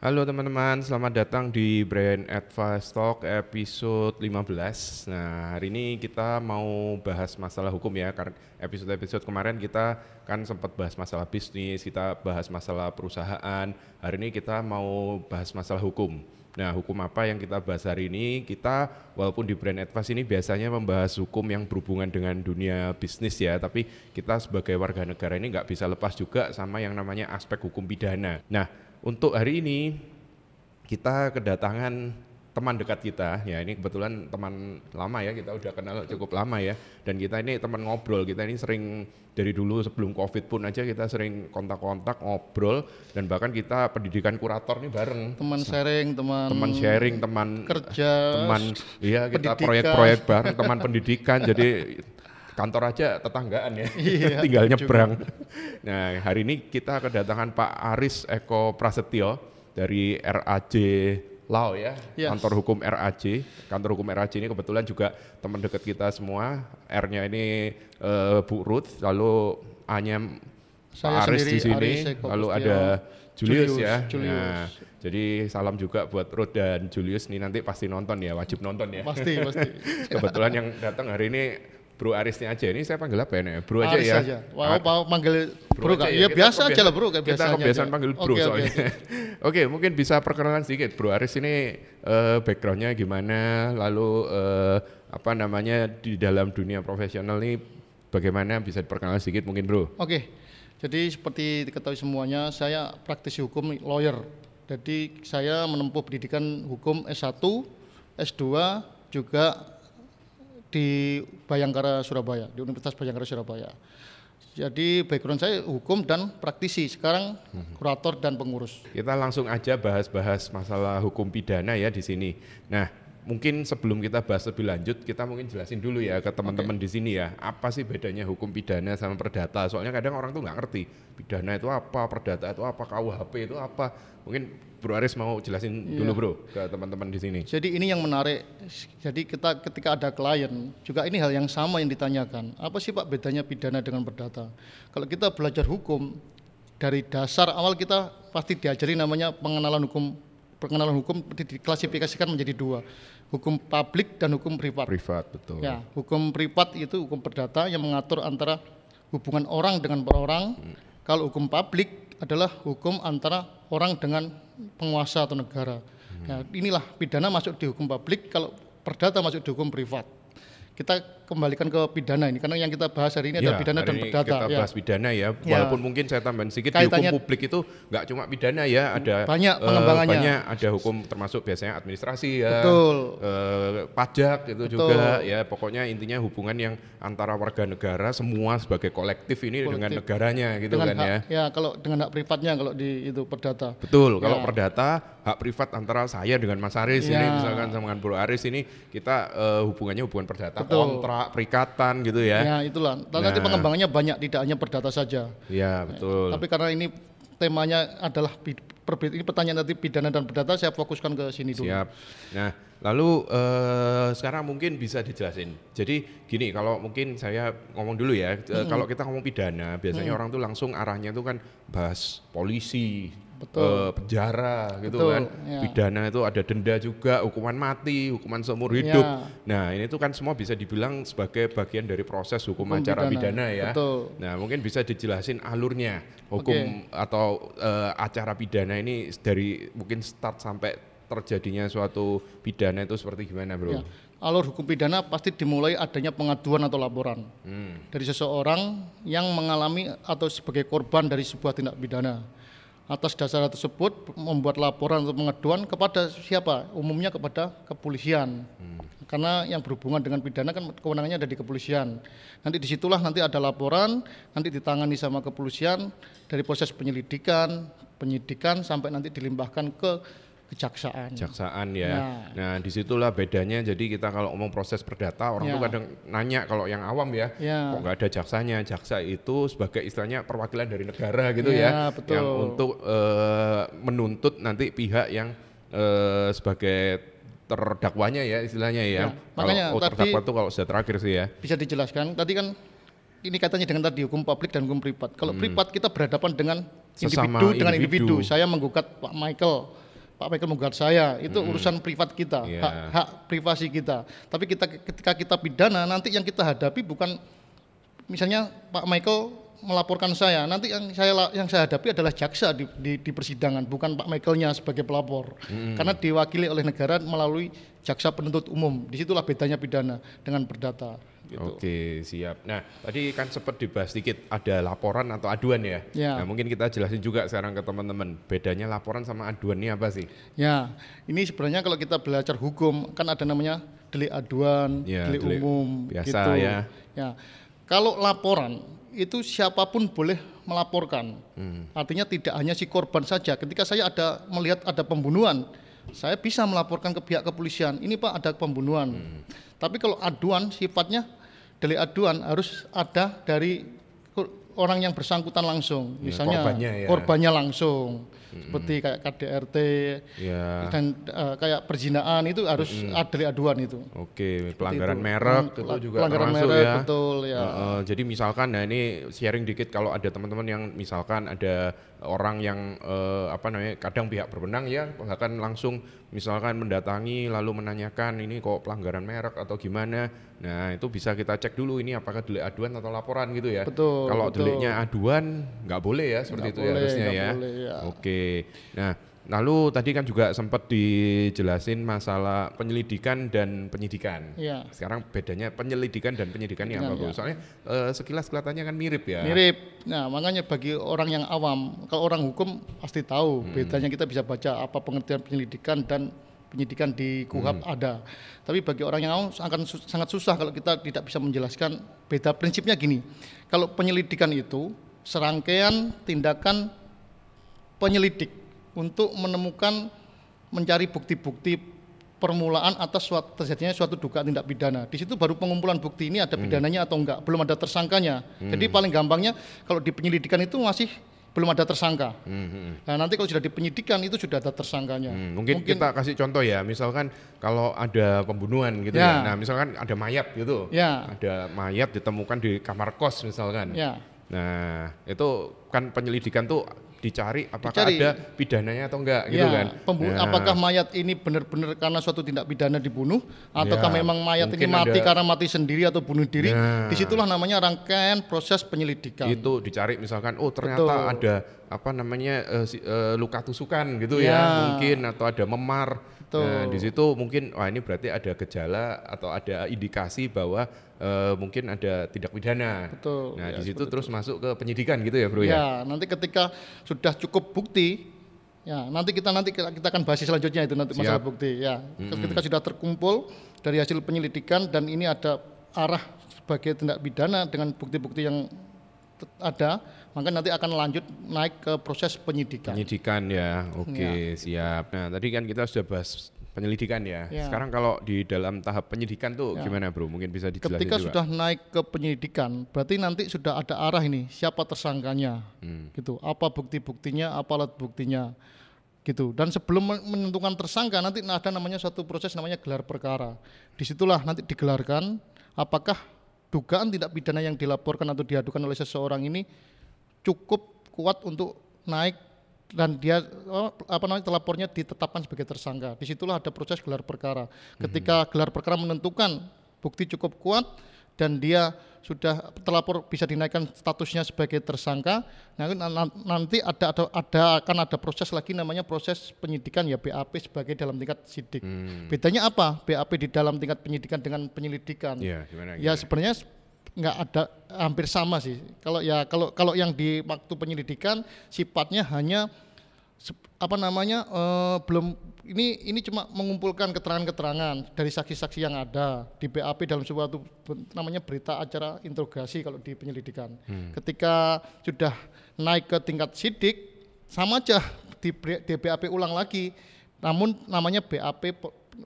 Halo teman-teman, selamat datang di Brand Advice Talk episode 15. Nah, hari ini kita mau bahas masalah hukum ya, karena episode-episode kemarin kita kan sempat bahas masalah bisnis, kita bahas masalah perusahaan. Hari ini kita mau bahas masalah hukum. Nah, hukum apa yang kita bahas hari ini? Kita walaupun di Brand Advice ini biasanya membahas hukum yang berhubungan dengan dunia bisnis ya, tapi kita sebagai warga negara ini nggak bisa lepas juga sama yang namanya aspek hukum pidana. Nah, untuk hari ini kita kedatangan teman dekat kita. Ya ini kebetulan teman lama ya kita udah kenal cukup lama ya. Dan kita ini teman ngobrol kita ini sering dari dulu sebelum covid pun aja kita sering kontak-kontak ngobrol dan bahkan kita pendidikan kurator nih bareng. Teman sharing teman teman sharing teman kerja teman iya kita proyek-proyek bareng teman pendidikan. Jadi kantor aja tetanggaan ya, Iya, tinggal juga. nyebrang. Nah hari ini kita kedatangan Pak Aris Eko Prasetyo dari RAJ Lao ya, Yes. kantor hukum RAJ. Kantor hukum RAJ ini kebetulan juga teman dekat kita semua. R-nya ini eh, Bu Ruth, lalu A-nya Saya Aris di sini, Aris lalu ada Julius, Julius, ya. Julius. Nah, jadi salam juga buat Ruth dan Julius nih nanti pasti nonton ya, wajib nonton ya. pasti pasti Kebetulan yang datang hari ini Bro Arisnya aja. Ini saya panggil apa ya? Bro aja Aris ya. aja. Wow, mau manggil bro, aja kak? ya. Ya Kita biasa aja lah bro kayak Kita biasanya. kebiasaan aja. panggil bro oke, soalnya. oke. Oke, mungkin bisa perkenalan sedikit Bro Aris ini eh, backgroundnya gimana, lalu eh, apa namanya di dalam dunia profesional ini bagaimana bisa diperkenalkan sedikit mungkin Bro? Oke, jadi seperti diketahui semuanya, saya praktisi hukum lawyer. Jadi saya menempuh pendidikan hukum S1, S2, juga di Bayangkara Surabaya, di Universitas Bayangkara Surabaya. Jadi background saya hukum dan praktisi, sekarang kurator dan pengurus. Kita langsung aja bahas-bahas masalah hukum pidana ya di sini. Nah, mungkin sebelum kita bahas lebih lanjut, kita mungkin jelasin dulu ya ke teman-teman di sini ya, apa sih bedanya hukum pidana sama perdata? Soalnya kadang orang tuh nggak ngerti pidana itu apa, perdata itu apa, KUHP itu apa. Mungkin Bro Aris mau jelasin dulu Bro ke teman-teman di sini. Jadi ini yang menarik. Jadi kita ketika ada klien juga ini hal yang sama yang ditanyakan. Apa sih Pak bedanya pidana dengan perdata? Kalau kita belajar hukum dari dasar awal kita pasti diajari namanya pengenalan hukum. Pengenalan hukum diklasifikasikan menjadi dua, hukum publik dan hukum privat. Privat betul. Ya, hukum privat itu hukum perdata yang mengatur antara hubungan orang dengan perorang. Kalau hukum publik adalah hukum antara orang dengan penguasa atau negara. Nah, inilah pidana masuk di hukum publik, kalau perdata masuk di hukum privat. Kita kembalikan ke pidana ini karena yang kita bahas hari ini adalah Ya, pidana hari dan ini perdata. Kita ya. bahas pidana ya, Ya. walaupun mungkin saya tambahin sedikit di hukum publik itu nggak cuma pidana ya, ada Banyak eh, pengembangannya. banyak ada hukum termasuk biasanya administrasi ya, Betul. eh, pajak itu Betul. juga ya, pokoknya intinya hubungan yang antara warga negara semua sebagai kolektif ini dengan Kolektif. negaranya gitu dengan kan ya. hak, ya kalau dengan hak privatnya kalau di itu perdata. Betul, kalau Ya. perdata hak privat antara saya dengan Mas Aris ini Ya. misalkan sama dengan Bro Aris ini kita eh, hubungannya hubungan perdata, Betul. kontrak, perikatan gitu ya. Ya, itulah. Dan nanti Nah. pengembangannya banyak tidak hanya perdata saja. Iya, betul. Tapi karena ini temanya adalah pi- perbe- ini pertanyaan tadi pidana dan perdata saya fokuskan ke sini dulu. Siap. Nah, lalu eh, sekarang mungkin bisa dijelasin. Jadi gini, kalau mungkin saya ngomong dulu ya, eh, kalau kita ngomong pidana, biasanya orang tuh langsung arahnya tuh kan bahas polisi, Betul. eh, penjara gitu Betul, kan. ya. Pidana itu ada denda juga, hukuman mati, hukuman seumur Ya. hidup. Nah, ini tuh kan semua bisa dibilang sebagai bagian dari proses hukum, Hukum acara pidana. pidana, ya. Betul. Nah, mungkin bisa dijelasin alurnya hukum atau eh, acara pidana ini dari mungkin start sampai terjadinya suatu pidana itu seperti gimana, Bro? Ya. Alur hukum pidana pasti dimulai adanya pengaduan atau laporan Hmm. dari seseorang yang mengalami atau sebagai korban dari sebuah tindak pidana. Atas dasar tersebut membuat laporan atau pengaduan kepada siapa? Umumnya kepada kepolisian. Karena yang berhubungan dengan pidana kan kewenangannya ada di kepolisian. Nanti di situlah nanti ada laporan, nanti ditangani sama kepolisian dari proses penyelidikan, penyidikan sampai nanti dilimpahkan ke kejaksaan. Jaksaan ya. Nah. Nah, di situlah bedanya. Jadi kita kalau ngomong proses perdata, orang Ya. tuh kadang nanya kalau yang awam ya, Ya. kok nggak ada jaksanya? Jaksa itu sebagai istilahnya perwakilan dari negara gitu ya, Ya, betul. yang untuk eh, menuntut nanti pihak yang eh, sebagai terdakwanya ya istilahnya ya. Ya, makanya kalau oh, tadi- terdakwa tuh kalau sudah terakhir sih ya. bisa dijelaskan tadi kan ini katanya dengan tadi hukum publik dan hukum privat. Kalau privat kita berhadapan dengan Hmm. Sesama individu dengan individu. individu. Saya menggugat Pak Michael Pak Michael menggugat saya, itu urusan privat kita, Iya. hak, hak privasi kita. Tapi kita ketika kita pidana nanti yang kita hadapi bukan misalnya Pak Michael melaporkan saya, nanti yang saya yang saya hadapi adalah jaksa di, di, di persidangan, bukan Pak Michaelnya sebagai pelapor, karena diwakili oleh negara melalui jaksa penuntut umum. Di situlah bedanya pidana dengan perdata. Gitu. Oke, siap. Nah, tadi kan sempat dibahas sedikit ada laporan atau aduan ya. Ya. Nah, mungkin kita jelasin juga sekarang ke teman-teman. Bedanya laporan sama aduan ini apa sih? Ya, ini sebenarnya kalau kita belajar hukum kan ada namanya delik aduan, Ya, delik, delik umum, biasa gitu. ya. Ya, kalau laporan itu siapa pun boleh melaporkan. Hmm. Artinya tidak hanya si korban saja. Ketika saya ada melihat ada pembunuhan, saya bisa melaporkan ke pihak kepolisian. Ini pak ada pembunuhan. Hmm. Tapi kalau aduan sifatnya delik aduan harus ada dari orang yang bersangkutan langsung. Ya, Misalnya korbannya ya. korbannya langsung. Seperti kayak KDRT, Ya. dan eh, kayak perzinaan itu harus ada delik aduan itu. Oke, pelanggaran itu. merek Pel- itu juga pelanggaran termasuk merek, ya. betul, ya. Heeh, jadi misalkan, nah ini sharing dikit kalau ada teman-teman yang misalkan ada orang yang eh, apa namanya, kadang pihak berwenang ya, bahkan langsung misalkan mendatangi lalu menanyakan ini kok pelanggaran merek atau gimana. Nah itu bisa kita cek dulu ini apakah delik aduan atau laporan gitu ya. Betul, Kalau betul. deliknya aduan nggak boleh ya seperti Nggak itu ya boleh, harusnya nggak ya. boleh, ya. Oke. Nah, lalu tadi kan juga sempat dijelasin masalah penyelidikan dan penyidikan. Iya. Sekarang bedanya penyelidikan dan penyidikan ini apa, Bu? Penyidikan, Soalnya eh, sekilas kelihatannya kan mirip ya. Mirip. Nah, makanya bagi orang yang awam, kalau orang hukum pasti tahu Hmm. bedanya kita bisa baca apa pengertian penyelidikan dan penyidikan di KUHAP Hmm. ada. Tapi bagi orang yang awam akan su- sangat susah kalau kita tidak bisa menjelaskan beda prinsipnya gini. Kalau penyelidikan itu serangkaian tindakan penyelidik untuk menemukan mencari bukti-bukti permulaan atas suatu, terjadinya suatu dugaan tindak pidana. Di situ baru pengumpulan bukti ini ada pidananya atau enggak, belum ada tersangkanya. Jadi paling gampangnya kalau di penyelidikan itu masih belum ada tersangka. Hmm, hmm, Nah, nanti kalau sudah di penyidikan itu sudah ada tersangkanya. hmm. Mungkin, kita kasih contoh ya, misalkan kalau ada pembunuhan gitu ya. Ya. Nah, misalkan ada mayat gitu. Ya. Ada mayat ditemukan di kamar kos misalkan. Ya. Nah, itu kan penyelidikan tuh dicari apakah Dicari. ada pidananya atau enggak gitu Ya, kan. pembu- Nah, apakah mayat ini benar-benar karena suatu tindak pidana dibunuh ataukah Ya, memang mayat ini mati ada- karena mati sendiri atau bunuh diri? Nah. Di situlah namanya rangkaian proses penyelidikan. itu dicari misalkan oh ternyata Betul. ada apa namanya si- eh, luka tusukan gitu Ya. ya mungkin atau ada memar Betul. nah di situ mungkin wah ini berarti ada gejala atau ada indikasi bahwa eh, mungkin ada tindak pidana Betul, nah ya, di situ terus masuk ke penyidikan gitu ya bro ya Ya, nanti ketika sudah cukup bukti, ya nanti kita nanti kita kita akan bahas selanjutnya itu nanti masalah Siap. bukti. Ya, ketika sudah terkumpul dari hasil penyelidikan dan ini ada arah sebagai tindak pidana dengan bukti-bukti yang ada, maka nanti akan lanjut naik ke proses penyidikan. penyidikan ya oke siap nah tadi kan kita sudah bahas penyelidikan ya. Ya. sekarang kalau di dalam tahap penyidikan tuh gimana bro mungkin bisa dijelasin Ketika juga sudah naik ke penyidikan, berarti nanti sudah ada arah ini, siapa tersangkanya, gitu. Apa bukti-buktinya, apa alat buktinya, gitu. Dan sebelum men- menentukan tersangka, nanti ada namanya satu proses namanya gelar perkara. Di situlah nanti digelarkan, apakah dugaan tidak pidana yang dilaporkan atau diadukan oleh seseorang ini cukup kuat untuk naik dan dia oh, apa namanya telapornya ditetapkan sebagai tersangka. Di situlah ada proses gelar perkara. Ketika gelar perkara menentukan bukti cukup kuat dan dia sudah terlapor bisa dinaikkan statusnya sebagai tersangka, nah, nan- nanti ada, ada ada akan ada proses lagi namanya proses penyidikan ya BAP sebagai dalam tingkat sidik. Bedanya apa? BAP di dalam tingkat penyidikan dengan penyelidikan? Iya, gimana, Ya gimana? sebenarnya nggak ada hampir sama sih. Kalau ya kalau kalau yang di waktu penyelidikan sifatnya hanya apa namanya eh, belum ini ini cuma mengumpulkan keterangan-keterangan dari saksi-saksi yang ada di BAP dalam suatu namanya berita acara interogasi kalau di penyelidikan. Ketika sudah naik ke tingkat sidik sama aja di, di BAP ulang lagi. Namun namanya BAP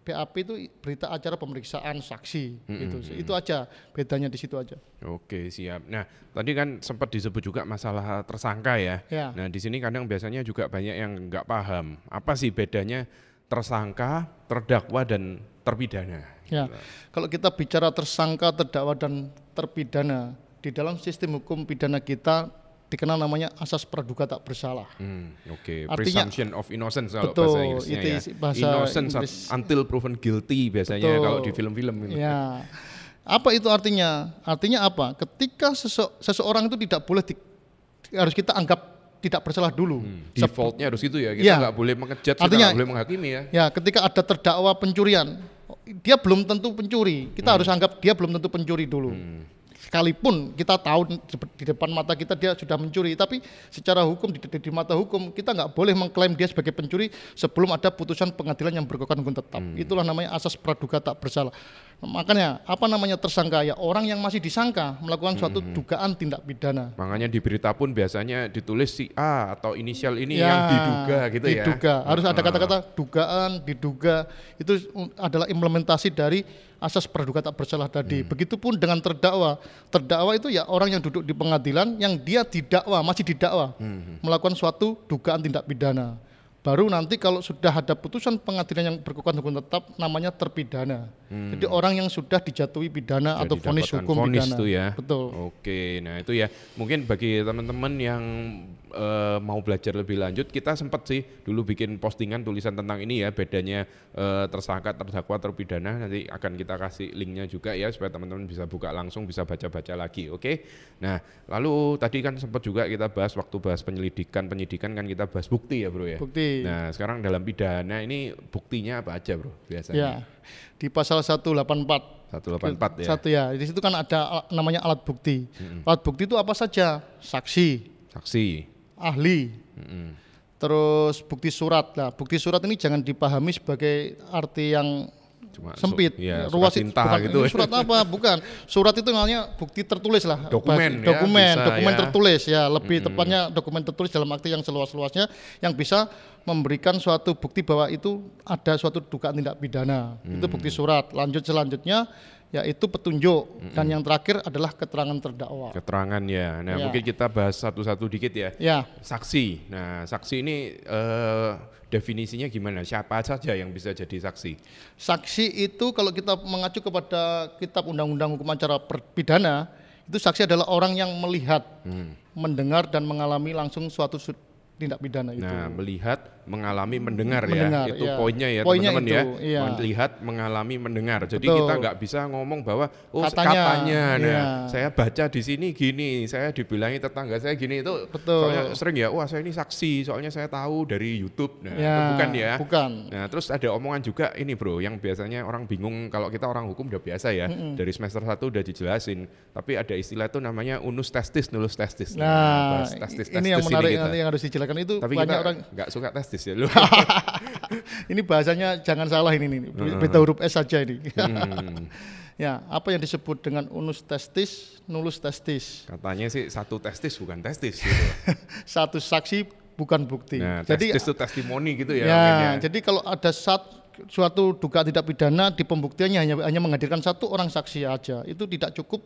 BAP itu berita acara pemeriksaan saksi gitu. Itu aja bedanya di situ aja. Oke siap. Nah tadi kan sempat disebut juga masalah tersangka ya. Ya. Nah di sini kadang biasanya juga banyak yang nggak paham apa sih bedanya tersangka, terdakwa dan terpidana. Ya, kalau kita bicara tersangka, terdakwa dan terpidana di dalam sistem hukum pidana kita dikenal namanya asas praduga tak bersalah. Hmm, Oke, Artinya- presumption of innocence kalau Betul, bahasa Inggrisnya itu ya. bahasa innocence Inggris. until proven guilty biasanya Betul. kalau di film-film gitu. Ya. Apa itu artinya? Artinya apa? Ketika sese- seseorang itu tidak boleh di- harus kita anggap tidak bersalah dulu. Sep- Defaultnya harus gitu ya. Kita Iya. nggak boleh mengejat, kita nggak boleh menghakimi ya. Ya, ketika ada terdakwa pencurian, dia belum tentu pencuri. Kita harus anggap dia belum tentu pencuri dulu. Sekalipun kita tahu di depan mata kita dia sudah mencuri, tapi secara hukum di, di- di mata hukum kita nggak boleh mengklaim dia sebagai pencuri sebelum ada putusan pengadilan yang berkekuatan hukum tetap. Itulah namanya asas praduga tak bersalah. Makanya apa namanya tersangka ya orang yang masih disangka melakukan suatu dugaan tindak pidana. Makanya di berita pun biasanya ditulis si A atau inisial ini Ya, yang diduga gitu ya. diduga. Harus ada kata-kata dugaan, diduga. Itu adalah implementasi dari asas praduga tak bersalah tadi. Hmm. Begitupun dengan terdakwa. Terdakwa itu ya orang yang duduk di pengadilan yang dia didakwa, masih didakwa Hmm. melakukan suatu dugaan tindak pidana. Baru nanti kalau sudah ada putusan pengadilan yang berkekuatan hukum tetap namanya terpidana. Jadi orang yang sudah dijatuhi pidana Sudah atau vonis hukum vonis pidana. ya. Betul. Oke, nah itu ya mungkin bagi teman-teman yang eh, mau belajar lebih lanjut, kita sempat sih dulu bikin postingan tulisan tentang ini ya bedanya eh, tersangka, terdakwa, terpidana. Nanti akan kita kasih linknya juga ya supaya teman-teman bisa buka langsung, bisa baca-baca lagi. Oke, nah lalu tadi kan sempat juga kita bahas waktu bahas penyelidikan, penyidikan kan kita bahas bukti ya bro ya. Bukti. Nah sekarang dalam pidana ini buktinya apa aja bro biasanya? Ya. Di pasal 184 184 ya. Satu ya, di situ kan ada namanya alat bukti. Alat bukti itu apa saja? Saksi, Saksi. Ahli, Mm-mm. terus bukti surat. Nah, bukti surat ini jangan dipahami sebagai arti yang Cuma su- sempit, ya, ruas surat itu bukan, gitu. surat apa? Bukan. Surat itu namanya bukti tertulis lah. Dokumen Bahasa- ya, dokumen, bisa dokumen ya. tertulis ya. Lebih tepatnya dokumen tertulis dalam arti yang seluas-luasnya yang bisa memberikan suatu bukti bahwa itu ada suatu dugaan tindak pidana. Itu bukti Mm. surat. Lanjut selanjutnya yaitu petunjuk dan yang terakhir adalah keterangan terdakwa. Keterangan ya. Nah, Ya. mungkin kita bahas satu-satu dikit ya. Ya, Saksi. Nah, saksi ini eh, definisinya gimana? Siapa saja yang bisa jadi saksi? saksi itu kalau kita mengacu kepada kitab undang-undang hukum acara pidana, itu saksi adalah orang yang melihat, Hmm. mendengar dan mengalami langsung suatu su- tindak pidana itu. Nah, melihat, mengalami, mendengar, Mendengar, ya. Itu ya. poinnya ya, teman-teman ya. iya. Melihat, mengalami, mendengar. Jadi Betul. kita nggak bisa ngomong bahwa oh Katanya, katanya, nah, iya. saya baca di sini gini, saya dibilangi tetangga saya gini itu Betul. soalnya sering ya, wah saya ini saksi, soalnya saya tahu dari YouTube. Nah, Ya, itu bukan ya. Bukan. Nah, terus ada omongan juga ini bro, yang biasanya orang bingung kalau kita orang hukum udah biasa ya, dari semester 1 udah dijelasin, tapi ada istilah itu namanya unus testis, nulus testis. Nah, bahas testis, ini yang testis menarik kita. nanti yang harus dijelaskan itu Tapi banyak kita orang nggak suka testis ya lu. ini bahasanya jangan salah ini nih. Beta huruf S saja ini. Hmm, ya, apa yang disebut dengan unus testis, nulus testis. katanya sih satu testis bukan testis gitu. Satu saksi bukan bukti. Nah, Jadi testis itu testimoni gitu ya. Ya, mungkin ya. jadi kalau ada sat, suatu dugaan tidak pidana di pembuktiannya hanya hanya menghadirkan satu orang saksi aja, itu tidak cukup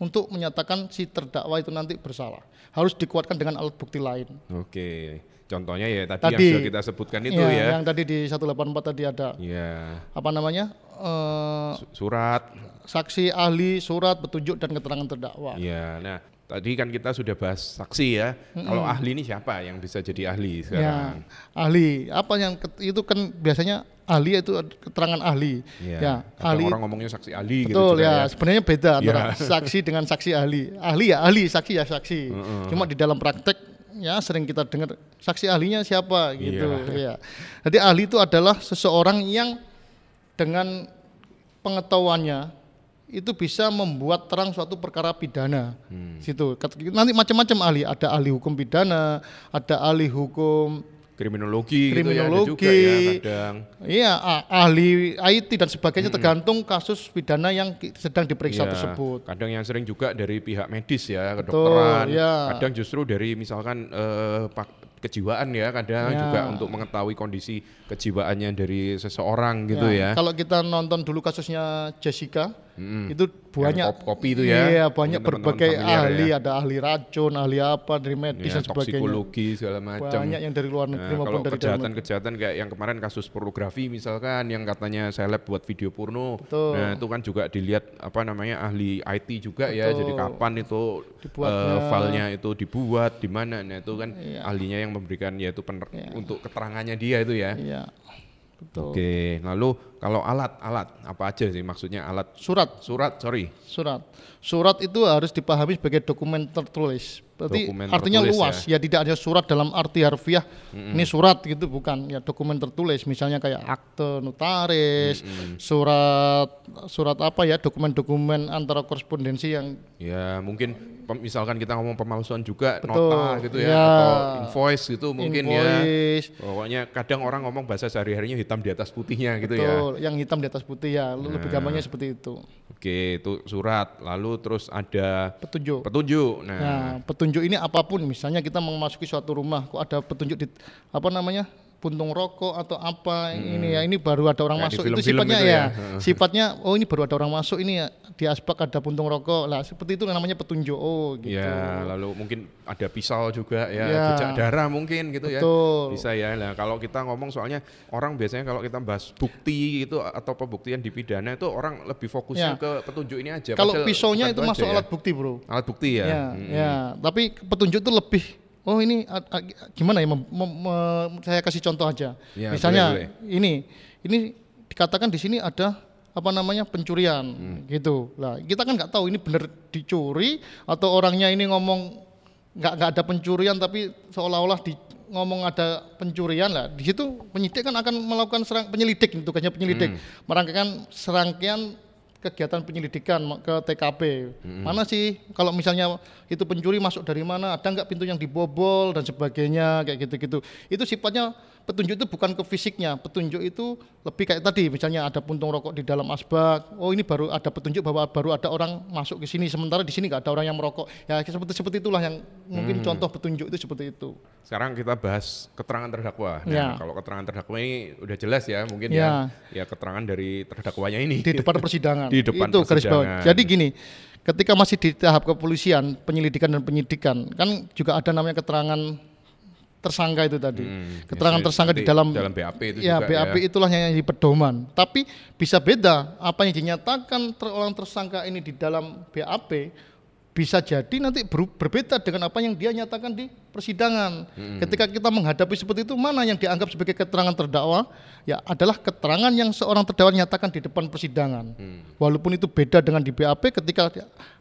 untuk menyatakan si terdakwa itu nanti bersalah. Harus dikuatkan dengan alat bukti lain. Oke, contohnya ya tadi, Tadi, yang sudah kita sebutkan itu Ya, ya. Yang tadi di 184 tadi ada Ya, apa namanya? eh, su- surat. saksi, ahli, surat, petunjuk dan keterangan terdakwa. Ya, nah tadi kan kita sudah bahas saksi ya. Kalau ahli ini siapa yang bisa jadi ahli Ya, sekarang? ahli. Apa yang itu kan biasanya ahli itu keterangan ahli. Ya, Ya, kadang ahli orang ngomongnya saksi ahli gitu Betul juga ya, sebenarnya beda antara Ya. saksi dengan saksi ahli. Ahli ya ahli, saksi ya saksi. Cuma di dalam praktek ya sering kita dengar saksi ahlinya siapa gitu ya. Jadi ahli itu adalah seseorang yang dengan pengetahuannya itu bisa membuat terang suatu perkara pidana. Situ. Kat- Nanti macam-macam ahli, ada ahli hukum pidana, ada ahli hukum Kriminologi, gitu ya, ada Kriminologi. juga ya kadang. Iya, ahli IT dan sebagainya tergantung kasus pidana yang sedang diperiksa Ya, tersebut. Kadang yang sering juga dari pihak medis ya, kedokteran. ya. Kadang justru dari misalkan eh, pak- kejiwaan ya kadang Ya. juga untuk mengetahui kondisi kejiwaannya dari seseorang gitu ya. Kalau kita nonton dulu kasusnya Jessica, itu banyak kop- kopi itu ya. Iya, banyak Mungkin teman-teman berbagai familiar ahli, ya. ada ahli racun, ahli apa dari medis Ya, dan sebagainya. toksikologi segala macam. Banyak yang dari luar negeri Nah, maupun dari kejahatan-kejahatan kayak yang kemarin kasus pornografi misalkan yang katanya seleb buat video porno. Betul. Nah, itu kan juga dilihat apa namanya ahli IT juga ya. Jadi Betul. kapan itu Dibuatnya. eh, filenya itu dibuat di mana. Nah, itu kan Iya. ahlinya yang memberikan yaitu pener- untuk keterangannya dia itu ya. Iya. Betul. Oke, lalu kalau alat-alat apa aja sih maksudnya alat Surat, surat, sorry. surat. Surat itu harus dipahami sebagai dokumen tertulis. Berarti Dokumen artinya luas. Ya. tidak hanya surat dalam arti harfiah. Ini surat gitu bukan. Ya dokumen tertulis. Misalnya kayak akte notaris, surat surat apa ya dokumen-dokumen antara korespondensi yang Ya mungkin misalkan kita ngomong pemalsuan juga Betul. nota gitu ya, Ya. atau invoice gitu mungkin ya. invoice. Pokoknya kadang orang ngomong bahasa sehari-harinya hitam di atas putihnya gitu ya. Betul, yang hitam di atas putih ya. Lebih gampangnya seperti itu. Oke, itu surat. Lalu terus ada Petunjuk. petunjuk. Nah, Nah, petunjuk ini apa pun, misalnya kita memasuki suatu rumah, kok ada petunjuk di apa namanya puntung rokok atau apa ini ya ini baru ada orang Hmm. Di masuk itu film-film sifatnya itu ya, ya. sifatnya oh ini baru ada orang masuk ini ya di asbak ada puntung rokok lah seperti itu namanya petunjuk oh gitu ya lalu mungkin ada pisau juga ya, Ya. jejak darah mungkin gitu ya. Betul. Bisa ya. Nah, kalau kita ngomong soalnya orang biasanya kalau kita bahas bukti itu atau pembuktian di pidana itu orang lebih fokusnya Ya. ke petunjuk ini aja. kalau pisaunya itu masuk ya. alat bukti bro alat bukti ya. ya Mm-mm. ya tapi petunjuk itu lebih oh ini gimana ya? Mem- mem- mem- saya kasih contoh aja. Ya, misalnya boleh, ini ini dikatakan di sini ada apa namanya pencurian Hmm. gitu. Lah kita kan nggak tahu ini benar dicuri atau orangnya ini ngomong nggak nggak ada pencurian tapi seolah-olah di ngomong ada pencurian. Lah di situ penyidik kan akan melakukan serang penyelidik itu tugasnya penyelidik. Merangkaikan serangkaian kegiatan penyelidikan ke TKP mana sih kalau misalnya itu pencuri masuk dari mana ada nggak pintu yang dibobol dan sebagainya kayak gitu-gitu. Itu sifatnya petunjuk itu bukan ke fisiknya petunjuk itu lebih kayak tadi misalnya ada puntung rokok di dalam asbak oh ini baru ada petunjuk bahwa baru ada orang masuk ke sini sementara di sini nggak ada orang yang merokok ya seperti seperti itulah yang mungkin contoh petunjuk itu seperti itu Sekarang kita bahas keterangan terdakwa. Nah, Ya. kalau keterangan terdakwa ini udah jelas ya, mungkin Ya. ya, ya keterangan dari terdakwanya ini. di depan persidangan. Di depan itu garis bawah. persidangan. Jadi gini, ketika masih di tahap kepolisian, penyelidikan dan penyidikan, kan juga ada namanya keterangan tersangka itu tadi. Hmm, keterangan biasanya tersangka di dalam dalam BAP itu ya, juga BAP ya. itulah yang di pedoman. Tapi bisa beda apa yang dinyatakan ter- orang tersangka ini di dalam BAP bisa jadi nanti ber- berbeda dengan apa yang dia nyatakan di persidangan. Hmm. Ketika kita menghadapi seperti itu, mana yang dianggap sebagai keterangan terdakwa? Ya adalah keterangan yang seorang terdakwa nyatakan di depan persidangan. Hmm. Walaupun itu beda dengan di BAP, ketika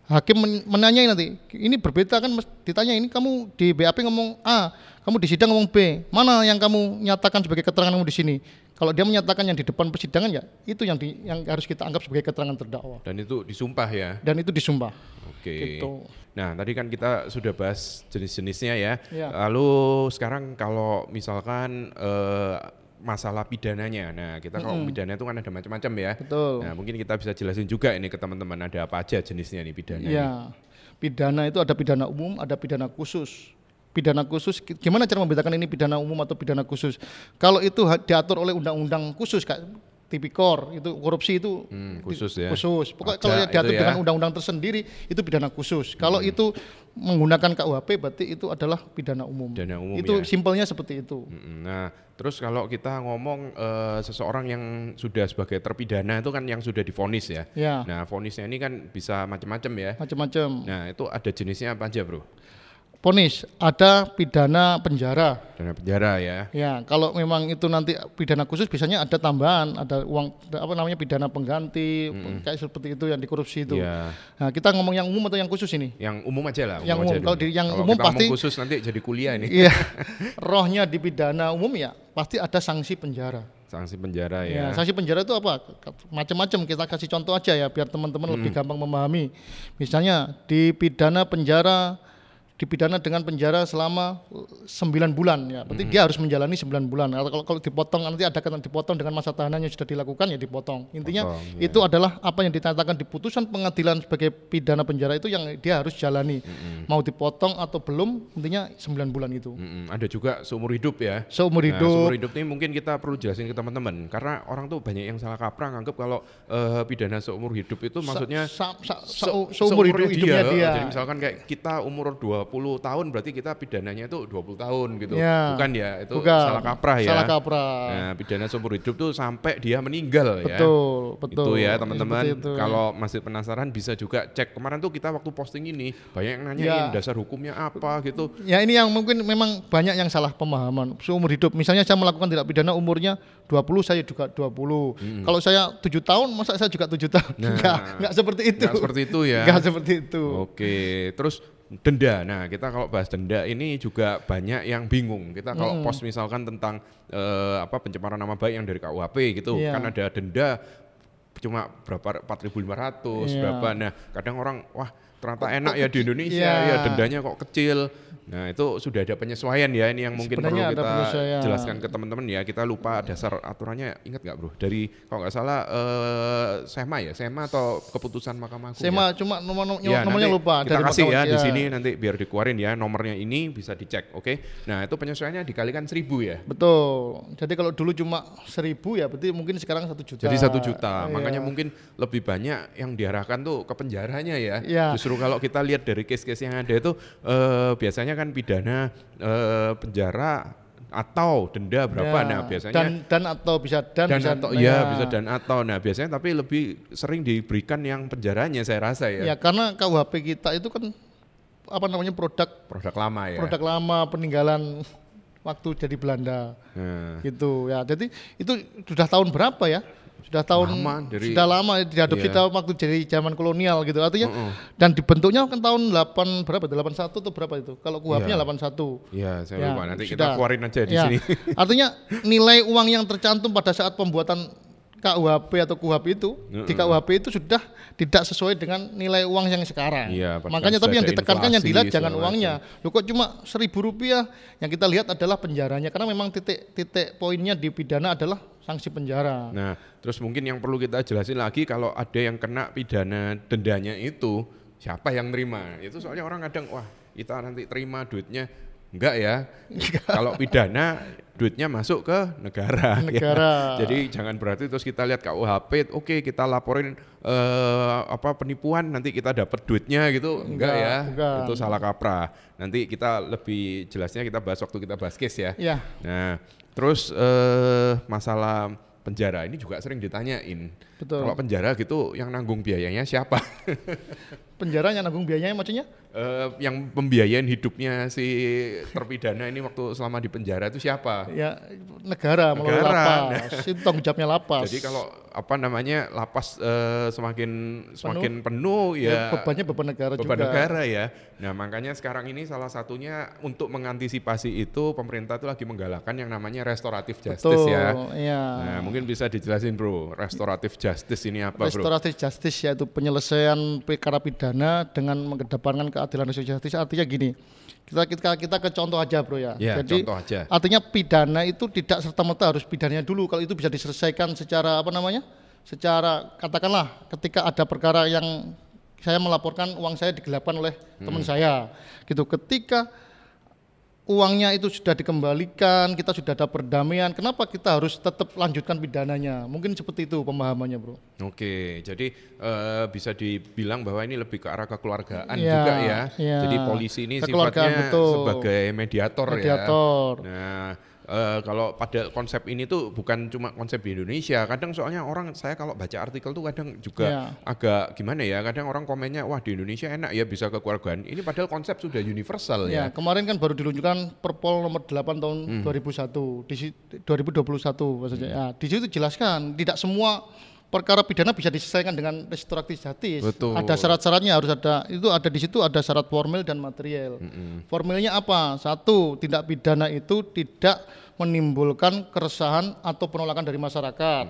hakim men- menanyai nanti, ini berbeda kan? Ditanya ini kamu di BAP ngomong A, kamu di sidang ngomong B. Mana yang kamu nyatakan sebagai keterangan kamu di sini? Kalau dia menyatakan yang di depan persidangan ya itu yang di, yang harus kita anggap sebagai keterangan terdakwa Dan itu disumpah ya. dan itu disumpah. Oke. Gitu. Nah, tadi kan kita sudah bahas jenis-jenisnya ya. Ya. Lalu sekarang kalau misalkan eh, masalah pidananya. Nah, kita kalau pidana itu kan ada macam-macam ya. Betul. Nah, mungkin kita bisa jelasin juga ini ke teman-teman ada apa aja jenisnya nih pidana. ini. Ya, pidana itu ada pidana umum, ada pidana khusus. Pidana khusus, gimana cara membedakan ini pidana umum atau pidana khusus? Kalau itu diatur oleh undang-undang khusus, kayak tipikor, itu korupsi itu Hmm, khusus ya. Khusus. Pokoknya kalau diatur ya. dengan undang-undang tersendiri itu pidana khusus. Kalau itu menggunakan KUHP berarti itu adalah pidana umum. Pidana umum itu ya. simpelnya seperti itu. Mm-mm. Nah, terus kalau kita ngomong eh, seseorang yang sudah sebagai terpidana itu kan yang sudah difonis ya. Ya, Nah, fonisnya ini kan bisa macam-macam ya. macam-macam. Nah, itu ada jenisnya apa aja, Bro? Ponis ada pidana penjara. Dana penjara ya. Ya, kalau memang itu nanti pidana khusus biasanya ada tambahan, ada uang apa namanya pidana pengganti, kayak seperti itu yang dikorupsi itu. Iya. Nah, kita ngomong yang umum atau yang khusus ini? Yang umum aja lah. Yang umum. Kalau di- yang Kalau umum kita pasti- khusus nanti jadi kuliah ini. Iya. Rohnya di pidana umum ya pasti ada sanksi penjara. Sanksi penjara Ya, ya. sanksi penjara itu apa? Macam-macam. Kita kasih contoh aja ya biar teman-teman lebih gampang memahami. Misalnya di pidana penjara dipidana dengan penjara selama 9 bulan ya. Berarti dia harus menjalani 9 bulan. Atau kalau kalau dipotong nanti ada kata dipotong dengan masa tahanan yang sudah dilakukan ya dipotong. Intinya Potong, iya. itu adalah apa yang dinyatakan di putusan pengadilan sebagai pidana penjara itu yang dia harus jalani. Mau dipotong atau belum intinya 9 bulan itu. Mm-mm, ada juga seumur hidup ya. Seumur Nah, hidup. seumur hidup ini mungkin kita perlu jelasin ke teman-teman karena orang tuh banyak yang salah kaprah nganggap kalau eh, pidana seumur hidup itu maksudnya sa, sa, sa- seumur hidup seumurnya hidupnya dia. Jadi misalkan kayak kita umur 20 tahun berarti kita pidananya itu 20 tahun gitu. Ya. Bukan ya, itu Bukan. salah kaprah ya. Salah kaprah. Nah, pidana seumur hidup tuh sampai dia meninggal ya. betul, betul. Itu ya teman-teman. itu. Kalau masih penasaran bisa juga cek kemarin tuh kita waktu posting ini banyak yang nanyain Ya. dasar hukumnya apa gitu. Ya ini yang mungkin memang banyak yang salah pemahaman seumur hidup. Misalnya saya melakukan tindak pidana umurnya 20, saya juga 20. Kalau saya tujuh tahun, masa saya juga tujuh tahun? Nah. Enggak, enggak seperti itu. Nggak seperti itu ya. Enggak seperti itu. Oke, terus denda. Nah, kita kalau bahas denda ini juga banyak yang bingung. Kita kalau post misalkan tentang eh, apa pencemaran nama baik yang dari KUHP gitu, Iya. kan ada denda cuma berapa 4.500 Iya. berapa. Nah, kadang orang wah ternyata enak ya di Indonesia Iya. ya dendanya kok kecil. Nah, itu sudah ada penyesuaian ya ini yang mungkin Sebenarnya perlu kita jelaskan ke teman-teman ya. Kita lupa dasar aturannya ingat nggak, Bro? Dari kalau nggak salah eh, SEMA ya, SEMA atau keputusan Mahkamah Agung. ya? Sema cuma nomor, nomor Ya, nomornya lupa Kita dari kasih ya di sini nanti biar dikeluarin ya nomornya ini bisa dicek, oke? Nah itu penyesuaiannya dikalikan seribu ya. Betul. Jadi kalau dulu cuma seribu ya, berarti mungkin sekarang satu juta. Jadi satu juta, Iya. makanya mungkin lebih banyak yang diarahkan tuh ke penjaranya ya. Iya. Justru kalau kita lihat dari case-case yang ada itu eh, biasanya kan pidana eh, penjara atau denda berapa? Ya. Nah biasanya dan dan atau bisa dan, dan bisa atau ya bisa dan atau. Nah biasanya tapi lebih sering diberikan yang penjaranya saya rasa ya. Ya karena KUHP kita itu kan apa namanya produk Produk lama ya. produk lama peninggalan waktu jadi Belanda Nah. gitu ya. Jadi itu sudah tahun berapa ya? Sudah tahun Lama, dari- sudah lama diadopsi Iya. tahun waktu jadi zaman kolonial gitu. Artinya dan dibentuknya kan tahun 8 berapa itu? 81 atau berapa itu? Kalau KUHP-nya Iya. 81. Iya, saya Ya, lupa. Nanti kita sudah. keluarin aja di Ya, sini. Artinya nilai uang yang tercantum pada saat pembuatan KUHP atau KUHP itu di KUHP itu sudah tidak sesuai dengan nilai uang yang sekarang. Iya, Makanya tapi yang ditekankan yang inflasi, dilihat jangan uangnya. Loh kok cuma seribu rupiah? Yang kita lihat adalah penjaranya karena memang titik titik poinnya di pidana adalah sanksi penjara. Nah, terus mungkin yang perlu kita jelasin lagi kalau ada yang kena pidana dendanya itu siapa yang terima? Itu soalnya orang kadang wah kita nanti terima duitnya enggak ya. kalau pidana duitnya masuk ke negara. ya. Negara. Jadi jangan berarti terus kita lihat KUHP, oke kita laporin eh, apa penipuan nanti kita dapat duitnya gitu. Enggak, Enggak, ya. bukan. Itu salah kaprah. Nanti kita lebih jelasnya kita bahas waktu kita bahas case ya. Ya, Nah, terus eh, masalah penjara ini juga sering ditanyain. Betul. Kalau penjara gitu yang nanggung biayanya siapa? penjara yang nanggung biayanya maksudnya? Eh, yang pembiayaan hidupnya si terpidana ini waktu selama di penjara itu siapa? Ya negara, melalui Negara. lapas. Itu tanggung jawabnya lapas. Jadi kalau apa namanya lapas eh, semakin semakin penuh, ya, ya, bebannya beban negara beban juga. negara ya. Nah makanya sekarang ini salah satunya untuk mengantisipasi itu pemerintah itu lagi menggalakkan yang namanya restoratif justice Betul, ya. iya. Nah mungkin bisa dijelasin bro, restoratif justice ini apa bro? Restoratif justice yaitu penyelesaian perkara pidana dengan mengedepankan keadilan restoratif justice artinya gini. Kita kita kita ke contoh aja bro ya. Ya, Jadi contoh aja. artinya pidana itu tidak serta merta harus pidananya dulu kalau itu bisa diselesaikan secara apa namanya? Secara katakanlah ketika ada perkara yang saya melaporkan uang saya digelapkan oleh Hmm. teman saya gitu. Ketika uangnya itu sudah dikembalikan, kita sudah ada perdamaian, kenapa kita harus tetap lanjutkan pidananya? Mungkin seperti itu pemahamannya, Bro. Oke, jadi eh, bisa dibilang bahwa ini lebih ke arah kekeluargaan Iya, juga ya. iya. Jadi polisi ini sifatnya betul. sebagai mediator, Mediator. ya. Nah, eh, kalau pada konsep ini tuh bukan cuma konsep di Indonesia. Kadang soalnya orang saya kalau baca artikel tuh kadang juga Iya. agak gimana ya. Kadang orang komennya wah di Indonesia enak ya bisa kekeluargaan. Ini padahal konsep sudah universal Ya, ya. kemarin kan baru diluncurkan Perpol nomor 8 tahun Hmm. 2001, di si- 2021 maksudnya. Ya, di situ jelaskan tidak semua perkara pidana bisa diselesaikan dengan restoratif justice. Betul. Ada syarat-syaratnya harus ada. Itu ada di situ ada syarat formil dan material. Formilnya apa? Satu, tindak pidana itu tidak menimbulkan keresahan atau penolakan dari masyarakat.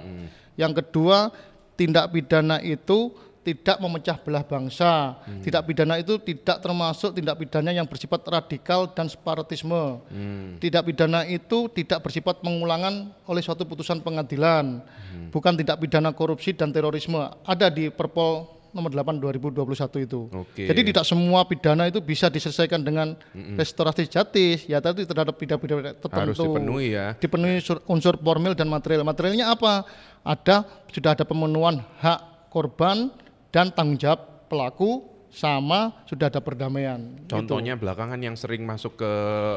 Yang kedua, tindak pidana itu tidak memecah belah bangsa. Hmm. Tindak pidana itu tidak termasuk tindak pidana yang bersifat radikal dan separatisme. Hmm. Tindak pidana itu tidak bersifat pengulangan oleh suatu putusan pengadilan. Hmm. Bukan tindak pidana korupsi dan terorisme. Ada di Perpol nomor 8 2021 itu. Oke. Jadi tidak semua pidana itu bisa diselesaikan dengan restoratif justice. Ya tadi terhadap pidana-pidana tertentu. Harus dipenuhi ya. Dipenuhi sur- unsur formil dan material. Materialnya apa? Ada sudah ada pemenuhan hak korban dan tanggung jawab pelaku sama sudah ada perdamaian. Contohnya belakangan yang sering masuk ke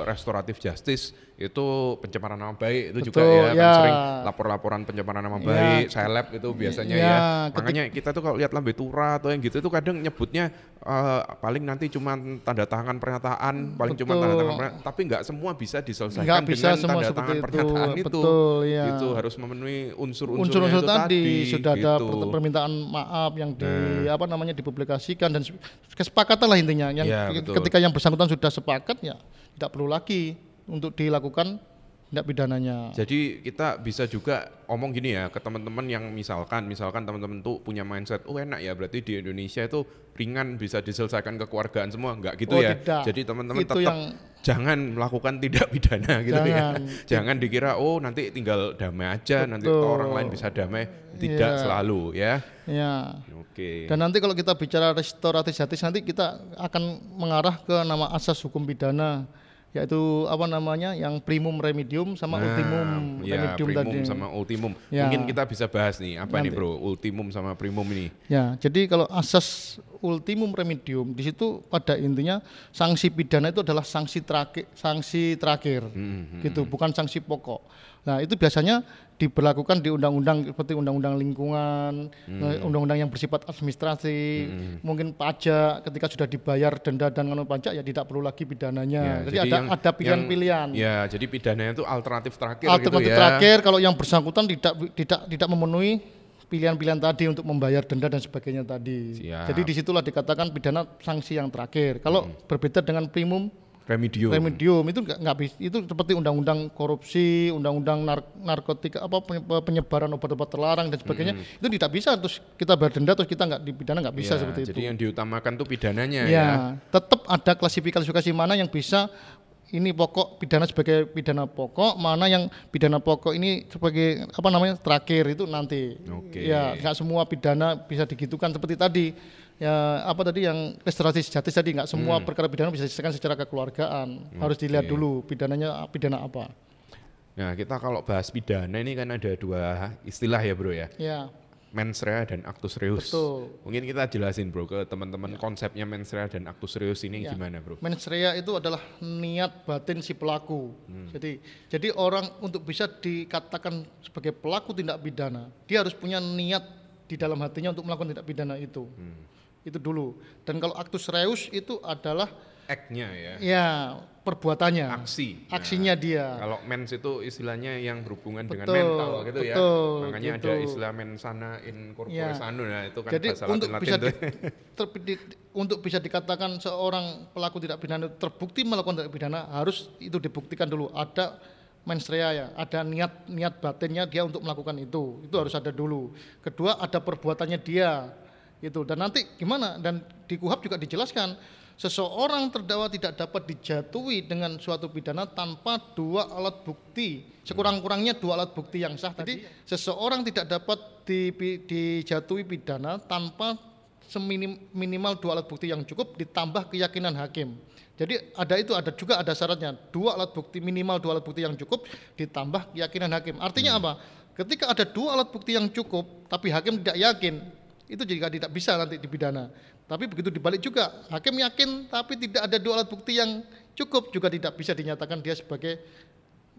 restoratif justice itu pencemaran nama baik itu juga Betul, ya, kan ya. sering lapor-laporan pencemaran nama Ya. baik, seleb itu biasanya Ya, ya. Makanya kita tuh kalau lihat lambe tura atau yang gitu itu kadang nyebutnya eh, paling nanti cuma tanda tangan pernyataan, paling cuma tanda tangan pernyataan, tapi nggak semua bisa diselesaikan Nggak bisa dengan semua tanda tangan itu. pernyataan itu. Betul, ya. Itu harus memenuhi unsur-unsurnya unsur-unsur itu tadi, sudah ada gitu. per- permintaan maaf yang di Nah. apa namanya dipublikasikan dan kesepakatan lah intinya yang Ya, betul. ketika yang bersangkutan sudah sepakat ya tidak perlu lagi untuk dilakukan tindak pidananya. Jadi kita bisa juga omong gini ya ke teman-teman yang misalkan misalkan teman-teman tuh punya mindset oh enak ya berarti di Indonesia itu ringan bisa diselesaikan kekeluargaan semua nggak gitu Oh, ya. tidak. Jadi teman-teman tetap yang- jangan melakukan tindak pidana gitu ya. Jangan. Dikira oh nanti tinggal damai aja nanti Betul. orang lain bisa damai. Tidak Iya. selalu ya. Ya. Oke. Dan nanti kalau kita bicara restoratif justice nanti kita akan mengarah ke nama asas hukum pidana yaitu apa namanya yang primum remedium sama Nah, ultimum ya, remedium primum tadi. sama ultimum. Ya. Mungkin kita bisa bahas nih apa nih Nanti. bro ultimum sama primum ini. Ya, jadi kalau asas ultimum remedium di situ pada intinya sanksi pidana itu adalah sanksi terakhir, sanksi terakhir, Hmm, gitu, bukan sanksi pokok. Nah itu biasanya diberlakukan di undang-undang seperti undang-undang lingkungan, Hmm. eh, undang-undang yang bersifat administrasi, mungkin pajak ketika sudah dibayar denda dan nganut pajak ya tidak perlu lagi pidananya. Ya, jadi, ada yang- ada pilihan-pilihan. Ya, jadi pidananya itu alternatif terakhir Alternatif gitu ya. terakhir kalau yang bersangkutan tidak tidak tidak memenuhi pilihan-pilihan tadi untuk membayar denda dan sebagainya tadi. Siap. Jadi di situlah dikatakan pidana sanksi yang terakhir. Kalau berbeda dengan primum Remedium. remedium itu nggak bisa itu seperti undang-undang korupsi, undang-undang nar- narkotika apa penye- penyebaran obat-obat terlarang dan sebagainya itu tidak bisa terus kita bayar denda terus kita nggak dipidana nggak bisa Ya, seperti jadi itu. yang diutamakan tuh pidananya ya. Ya, tetap ada klasifikasi mana yang bisa ini pokok pidana sebagai pidana pokok, mana yang pidana pokok ini sebagai apa namanya terakhir itu nanti. Oke. Ya, nggak semua pidana bisa digitukan seperti tadi. Ya, apa tadi yang restoratif justice tadi nggak semua perkara pidana bisa diselesaikan secara kekeluargaan. Harus dilihat Hmm. Dulu pidananya pidana apa. Nah, kita kalau bahas pidana ini kan ada dua istilah ya, Bro ya. Ya, Mens rea dan actus reus. Betul. Mungkin kita jelasin, Bro, ke teman-teman konsepnya mens rea dan actus reus ini Ya. gimana, Bro? Mens rea itu adalah niat batin si pelaku. Jadi jadi orang untuk bisa dikatakan sebagai pelaku tindak pidana, dia harus punya niat di dalam hatinya untuk melakukan tindak pidana itu. Itu dulu. Dan kalau actus reus itu adalah Act-nya ya. ya perbuatannya, Aksi. Nah, aksinya dia. Kalau mens itu istilahnya yang berhubungan dengan Betul, mental gitu ya. betul, Makanya ada gitu. istilah mensana in corpore Ya. sano nah itu kan Jadi bahasa untuk Latin-Latin bisa di- untuk bisa dikatakan seorang pelaku tidak pidana terbukti melakukan tindak pidana harus itu dibuktikan dulu ada mens rea ya, ada niat niat batinnya dia untuk melakukan itu. Itu harus ada dulu. Kedua ada perbuatannya dia. Itu dan nanti gimana dan di KUHAP juga dijelaskan seseorang terdakwa tidak dapat dijatuhi dengan suatu pidana tanpa dua alat bukti. Sekurang-kurangnya dua alat bukti yang sah. Tadi seseorang tidak dapat di- dijatuhi pidana tanpa seminim minimal dua alat bukti yang cukup ditambah keyakinan hakim. Jadi ada itu ada juga ada syaratnya. Dua alat bukti minimal dua alat bukti yang cukup ditambah keyakinan hakim. Artinya apa? Ketika ada dua alat bukti yang cukup tapi hakim tidak yakin itu juga tidak bisa nanti dipidana. Tapi begitu dibalik juga, hakim yakin tapi tidak ada dua alat bukti yang cukup juga tidak bisa dinyatakan dia sebagai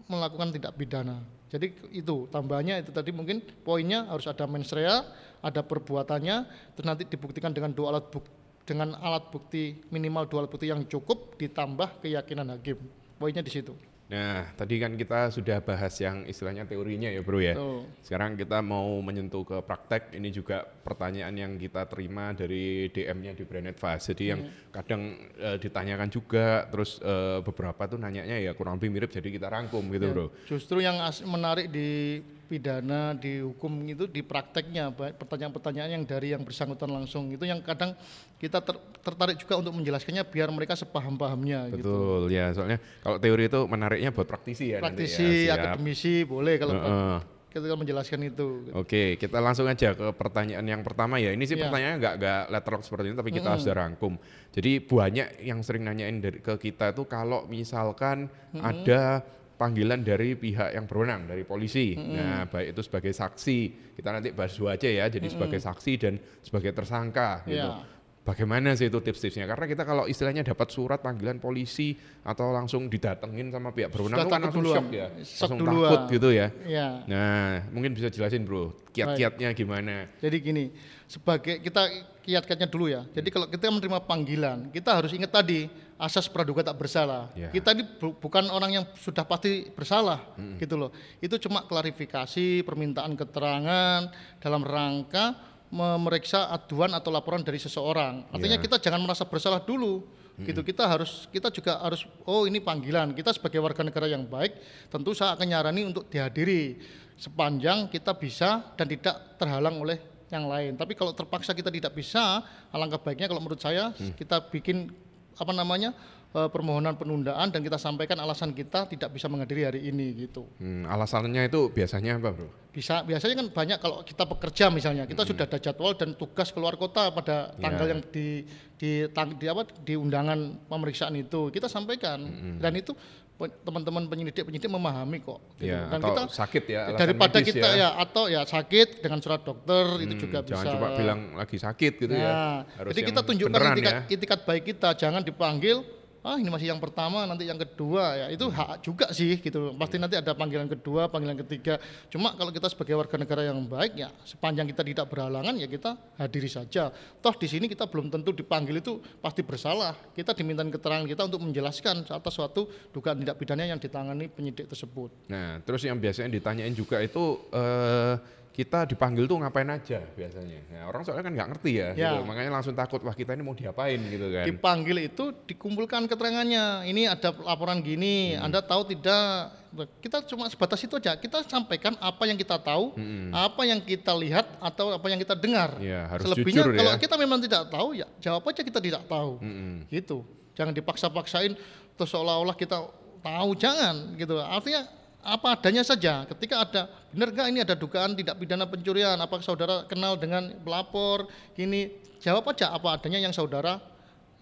melakukan tindak pidana. Jadi itu tambahannya itu tadi mungkin poinnya harus ada mens rea, ada perbuatannya, terus nanti dibuktikan dengan dua alat bukti dengan alat bukti minimal dua alat bukti yang cukup ditambah keyakinan hakim. Poinnya di situ. Nah, tadi kan kita sudah bahas yang istilahnya teorinya ya, Bro ya. Tuh. Sekarang kita mau menyentuh ke praktek. Ini juga pertanyaan yang kita terima dari DM-nya di Brand Advice. Jadi yang kadang eh, ditanyakan juga, terus eh, beberapa tuh nanyanya ya kurang lebih mirip, jadi kita rangkum gitu, Bro. Justru yang menarik di pidana, di hukum itu di prakteknya pertanyaan-pertanyaan yang dari yang bersangkutan langsung itu yang kadang kita ter- tertarik juga untuk menjelaskannya biar mereka sepaham-pahamnya gitu. Betul ya, soalnya kalau teori itu menariknya buat praktisi ya Praktisi, nanti ya. Siap. akademisi boleh kalau Heeh. kita menjelaskan itu. Oke, kita langsung aja ke pertanyaan yang pertama ya. Ini sih Iya. pertanyaannya nggak nggak letterlock seperti ini, tapi kita sudah rangkum. Jadi banyak yang sering nanyain dari ke kita itu kalau misalkan ada panggilan dari pihak yang berwenang dari polisi. Nah, baik itu sebagai saksi, kita nanti bahas dua aja ya. Jadi sebagai saksi dan sebagai tersangka gitu. Iya. Bagaimana sih itu tips-tipsnya? Karena kita kalau istilahnya dapat surat panggilan polisi atau langsung didatengin sama pihak berwenang itu kan langsung duluan. shock ya, Shock langsung duluan. takut gitu ya. Ya. Nah, mungkin bisa jelasin bro, kiat-kiatnya gimana? Jadi gini, sebagai kita kiat-kiatnya dulu ya. Jadi kalau kita menerima panggilan, kita harus ingat tadi asas praduga tak bersalah. Ya. Kita ini bu- bukan orang yang sudah pasti bersalah, gitu loh. Itu cuma klarifikasi, permintaan keterangan dalam rangka memeriksa aduan atau laporan dari seseorang. Artinya Ya. kita jangan merasa bersalah dulu. Gitu kita harus kita juga harus oh ini panggilan. Kita sebagai warga negara yang baik tentu saya akan nyarani untuk dihadiri sepanjang kita bisa dan tidak terhalang oleh yang lain. Tapi kalau terpaksa kita tidak bisa, alangkah baiknya kalau menurut saya kita bikin apa namanya eh, permohonan penundaan dan kita sampaikan alasan kita tidak bisa menghadiri hari ini gitu. Hmm, alasannya itu biasanya apa bro? Bisa biasanya kan banyak kalau kita bekerja misalnya kita sudah ada jadwal dan tugas keluar kota pada tanggal Ya. yang di di, tang- di apa di undangan pemeriksaan itu kita sampaikan dan itu teman-teman penyidik penyidik memahami kok. gitu. Ya, dan atau kita sakit ya, daripada medis kita ya. ya. atau ya sakit dengan surat dokter itu Hmm, juga jangan bisa. cuma bilang lagi sakit gitu ya. Nah, Harus jadi kita tunjukkan itikat, ya. itikat baik kita, jangan dipanggil. Ah ini masih yang pertama, nanti yang kedua ya itu hak juga sih gitu. Pasti nanti ada panggilan kedua, panggilan ketiga. Cuma kalau kita sebagai warga negara yang baik ya sepanjang kita tidak berhalangan ya kita hadiri saja. Toh di sini kita belum tentu dipanggil itu pasti bersalah. Kita diminta keterangan kita untuk menjelaskan atas suatu dugaan tindak pidana yang ditangani penyidik tersebut. Nah, terus yang biasanya ditanyain juga itu eh, kita dipanggil tuh ngapain aja biasanya. Nah, orang soalnya kan nggak ngerti ya, Ya. gitu. makanya langsung takut wah kita ini mau diapain gitu kan. dipanggil itu dikumpulkan keterangannya ini ada laporan gini Hmm. anda tahu tidak kita cuma sebatas itu aja kita sampaikan apa yang kita tahu apa yang kita lihat atau apa yang kita dengar Hmm. Iya, harus selebihnya jujur kalau ya. kita memang tidak tahu ya jawab aja kita tidak tahu Mm-mm. gitu jangan dipaksa-paksain terus seolah-olah kita tahu jangan gitu artinya apa adanya saja ketika ada benar nggak ini ada dugaan tidak pidana pencurian? Apakah saudara kenal dengan pelapor? Gini jawab aja apa adanya yang saudara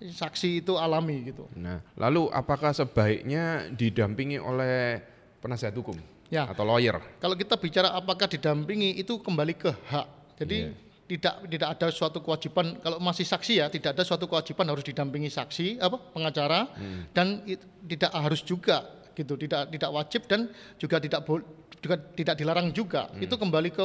saksi itu alami gitu. Nah, lalu apakah sebaiknya didampingi oleh penasihat hukum Ya. atau lawyer? kalau kita bicara apakah didampingi itu kembali ke hak. Jadi tidak tidak ada suatu kewajiban kalau masih saksi ya tidak ada suatu kewajiban harus didampingi saksi apa pengacara. Dan it- tidak harus juga gitu tidak tidak wajib dan juga tidak juga tidak dilarang juga itu kembali ke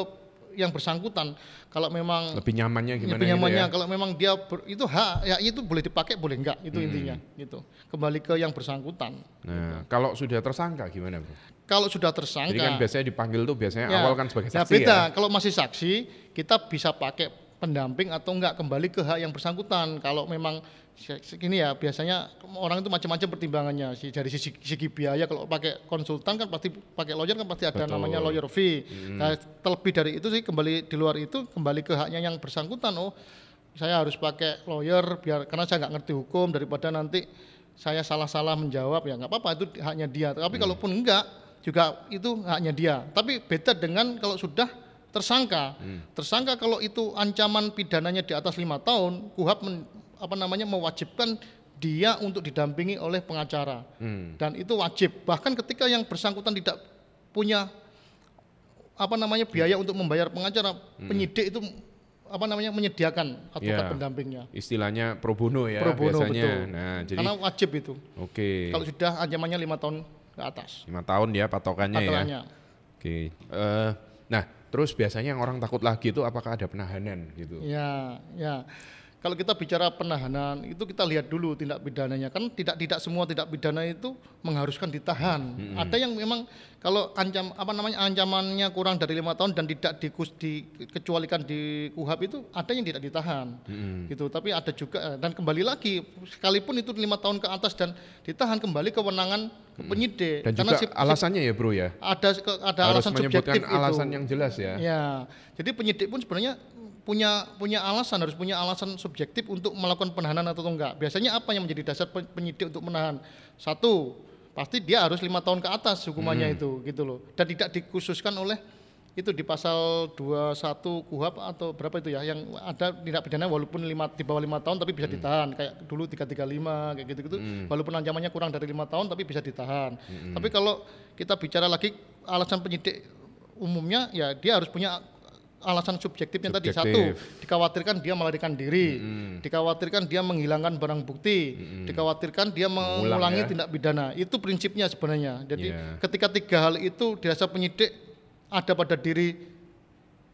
yang bersangkutan kalau memang Lebih nyamannya gimana lebih gitu nyamannya ya? kalau memang dia ber- itu hak ya itu boleh dipakai boleh enggak itu intinya gitu kembali ke yang bersangkutan Nah, kalau sudah tersangka gimana, Bro? kalau sudah tersangka Jadi kan biasanya dipanggil tuh biasanya Ya. awal kan sebagai Nah, saksi beda. ya. Kalau masih saksi, kita bisa pakai pendamping atau enggak kembali ke hak yang bersangkutan. Kalau memang segini ya, biasanya orang itu macam-macam pertimbangannya. Si dari sisi, segi biaya kalau pakai konsultan kan pasti pakai lawyer kan pasti ada Betul. namanya lawyer fee. Nah, terlebih dari itu sih kembali di luar itu kembali ke haknya yang bersangkutan. Oh, saya harus pakai lawyer biar karena saya nggak ngerti hukum daripada nanti saya salah-salah menjawab ya nggak apa-apa itu haknya dia. Tapi kalaupun enggak juga itu haknya dia. Tapi beda dengan kalau sudah tersangka. Tersangka kalau itu ancaman pidananya di atas lima tahun, KUHAP men- apa namanya mewajibkan dia untuk didampingi oleh pengacara. Hmm. Dan itu wajib. Bahkan ketika yang bersangkutan tidak punya apa namanya biaya untuk membayar pengacara, penyidik itu apa namanya menyediakan advokat Ya. pendampingnya. Istilahnya pro bono ya Pro bono biasanya. betul. Nah, jadi Karena wajib itu. oke. Kalau sudah ancamannya lima tahun ke atas. lima tahun ya patokannya ya. Aturannya. Oke. Eh, nah, terus biasanya yang orang takut lagi itu apakah ada penahanan gitu? Ya, ya. Kalau kita bicara penahanan itu kita lihat dulu tindak pidananya kan tidak tidak semua tindak pidana itu mengharuskan ditahan. Ada yang memang kalau ancam apa namanya ancamannya kurang dari lima tahun dan tidak dikus, dikecualikan di kuhap itu ada yang tidak ditahan. Gitu. Tapi ada juga eh, dan kembali lagi sekalipun itu lima tahun ke atas dan ditahan kembali kewenangan ke penyidik. Dan Karena juga si- alasannya ya bro ya, ada ada harus alasan menyebutkan subjektif alasan itu. yang jelas ya. Ya, jadi penyidik pun sebenarnya punya punya alasan harus punya alasan subjektif untuk melakukan penahanan atau enggak. Biasanya apa yang menjadi dasar pen- penyidik untuk menahan? Satu, pasti dia harus lima tahun ke atas hukumannya Hmm. itu, gitu loh. Dan tidak dikhususkan oleh itu di pasal 21 KUHAP atau berapa itu ya yang ada tindak pidana walaupun lima, di bawah lima tahun tapi Hmm. bisa ditahan kayak dulu 335 kayak gitu-gitu walaupun ancamannya kurang dari lima tahun tapi bisa ditahan Hmm. tapi kalau kita bicara lagi alasan penyidik umumnya ya dia harus punya alasan subjektifnya tadi satu Subjektif. dikhawatirkan dia melarikan diri Hmm. dikhawatirkan dia menghilangkan barang bukti dikhawatirkan dia Mengulang mengulangi ya. tindak pidana itu prinsipnya sebenarnya jadi Iya. ketika tiga hal itu dirasa penyidik ada pada diri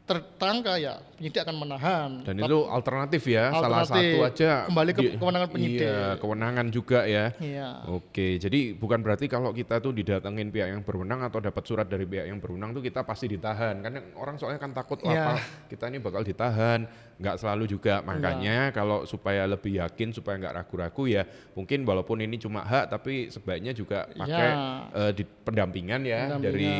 tertangka ya penyidik akan menahan Dan itu alternatif ya, salah Alternatif. satu aja. Kembali ke di- kewenangan penyidik. Iya, kewenangan juga ya. Iya. Oke, jadi bukan berarti kalau kita tuh didatengin pihak yang berwenang atau dapat surat dari pihak yang berwenang tuh kita pasti ditahan. Karena orang soalnya kan takut Iya. apa, kita ini bakal ditahan. Nggak selalu juga. Makanya kalau supaya lebih yakin, supaya nggak ragu-ragu ya, mungkin walaupun ini cuma hak, tapi sebaiknya juga pakai Iya. eh, di pendampingan ya Pendampingan. dari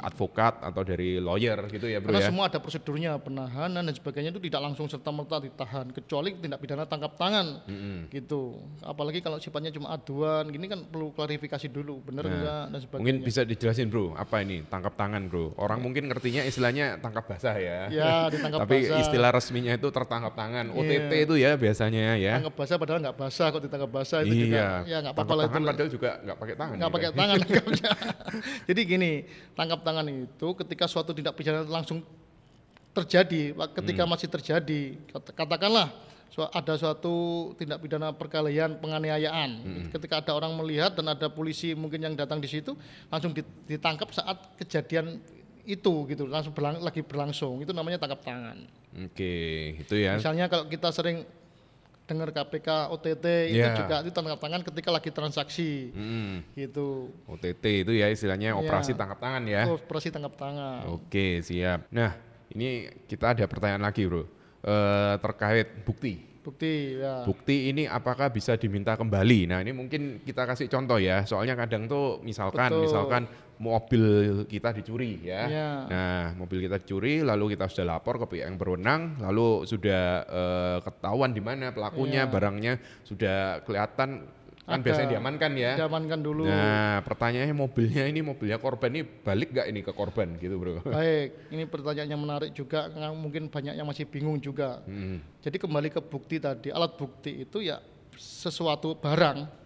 advokat atau dari lawyer gitu ya, bro Karena ya. semua ada prosedurnya penahanan dan sebagainya itu tidak langsung serta merta ditahan kecuali tindak pidana tangkap tangan gitu. Apalagi kalau sifatnya cuma aduan gini kan perlu klarifikasi dulu bener enggak dan sebagainya. Mungkin bisa dijelasin bro, apa ini tangkap tangan bro? Orang mungkin ngertinya istilahnya tangkap basah ya. Ya, ditangkap Tapi basah. istilah resminya itu tertangkap tangan. OTT Iya. itu ya biasanya ya. Tangkap basah padahal nggak basah kok ditangkap basah itu juga iya. ya nggak apa-apa lah itu. tangan padahal juga nggak pakai tangan. nggak ya pakai tangan nangkapnya. Jadi gini, tangkap tangan itu ketika suatu tindak pidana langsung terjadi, ketika Hmm. masih terjadi, kata- katakanlah ada suatu tindak pidana perkelahian penganiayaan. Hmm. Ketika ada orang melihat dan ada polisi mungkin yang datang di situ, langsung dit- ditangkap saat kejadian itu gitu, langsung berlang- lagi berlangsung. Itu namanya tangkap tangan. Oke, itu ya. Misalnya kalau kita sering dengar KPK OTT itu Ya. juga itu tangkap tangan ketika lagi transaksi Mm, gitu. OTT itu ya istilahnya operasi Iya. tangkap tangan ya. Operasi tangkap tangan. Oke, siap. Nah, ini kita ada pertanyaan lagi bro. Eh, terkait bukti. Bukti ya. Bukti ini apakah bisa diminta kembali? Nah ini mungkin kita kasih contoh ya. Soalnya kadang tuh misalkan, Betul. misalkan mobil kita dicuri ya. Iya. Nah mobil kita dicuri, lalu kita sudah lapor ke pihak yang berwenang, lalu sudah eh, ketahuan di mana pelakunya, Iya. barangnya sudah kelihatan, kan Ada. biasanya diamankan ya. Diamankan dulu. Nah pertanyaannya mobilnya ini mobilnya korban ini balik nggak ini ke korban gitu bro? Baik, ini pertanyaan yang menarik juga, mungkin banyak yang masih bingung juga. Hmm. Jadi kembali ke bukti tadi, alat bukti itu ya sesuatu barang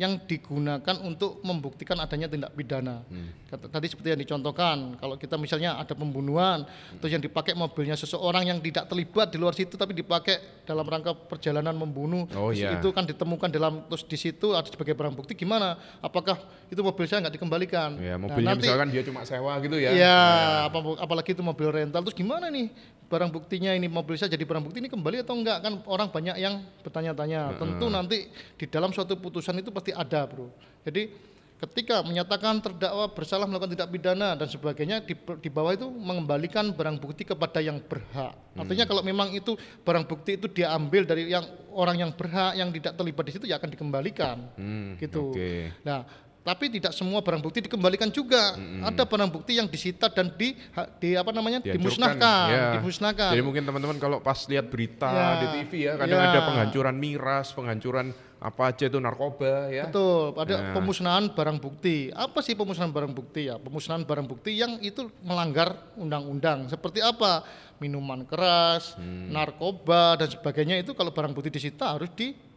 yang digunakan untuk membuktikan adanya tindak pidana. Hmm. Tadi seperti yang dicontohkan, kalau kita misalnya ada pembunuhan, terus yang dipakai mobilnya seseorang yang tidak terlibat di luar situ, tapi dipakai dalam rangka perjalanan membunuh, Oh, terus iya. itu kan ditemukan dalam terus di situ ada sebagai barang bukti gimana? Apakah itu mobil saya nggak dikembalikan? Ya Nah, mobilnya nanti- misalkan dia cuma sewa gitu ya. Iya, apa, apalagi itu mobil rental. Terus gimana nih barang buktinya ini mobil saya jadi barang bukti ini kembali atau enggak kan orang banyak yang bertanya-tanya. Tentu nanti di dalam suatu putusan itu pasti ada, Bro. Jadi ketika menyatakan terdakwa bersalah melakukan tindak pidana dan sebagainya di, di bawah itu mengembalikan barang bukti kepada yang berhak. Artinya kalau memang itu barang bukti itu diambil dari yang orang yang berhak yang tidak terlibat di situ ya akan dikembalikan. Hmm, gitu. Oke. Nah, tapi tidak semua barang bukti dikembalikan juga. Ada barang bukti yang disita dan di, di apa namanya Dihancurkan, dimusnahkan, ya. dimusnahkan. Jadi mungkin teman-teman kalau pas lihat berita Ya, di TV ya, kadang ya. ada penghancuran miras, penghancuran apa aja itu narkoba ya. Betul, ada Nah. pemusnahan barang bukti. Apa sih pemusnahan barang bukti ya? Pemusnahan barang bukti yang itu melanggar undang-undang. Seperti apa? Minuman keras, Hmm. narkoba dan sebagainya itu kalau barang bukti disita harus dimusnahkan.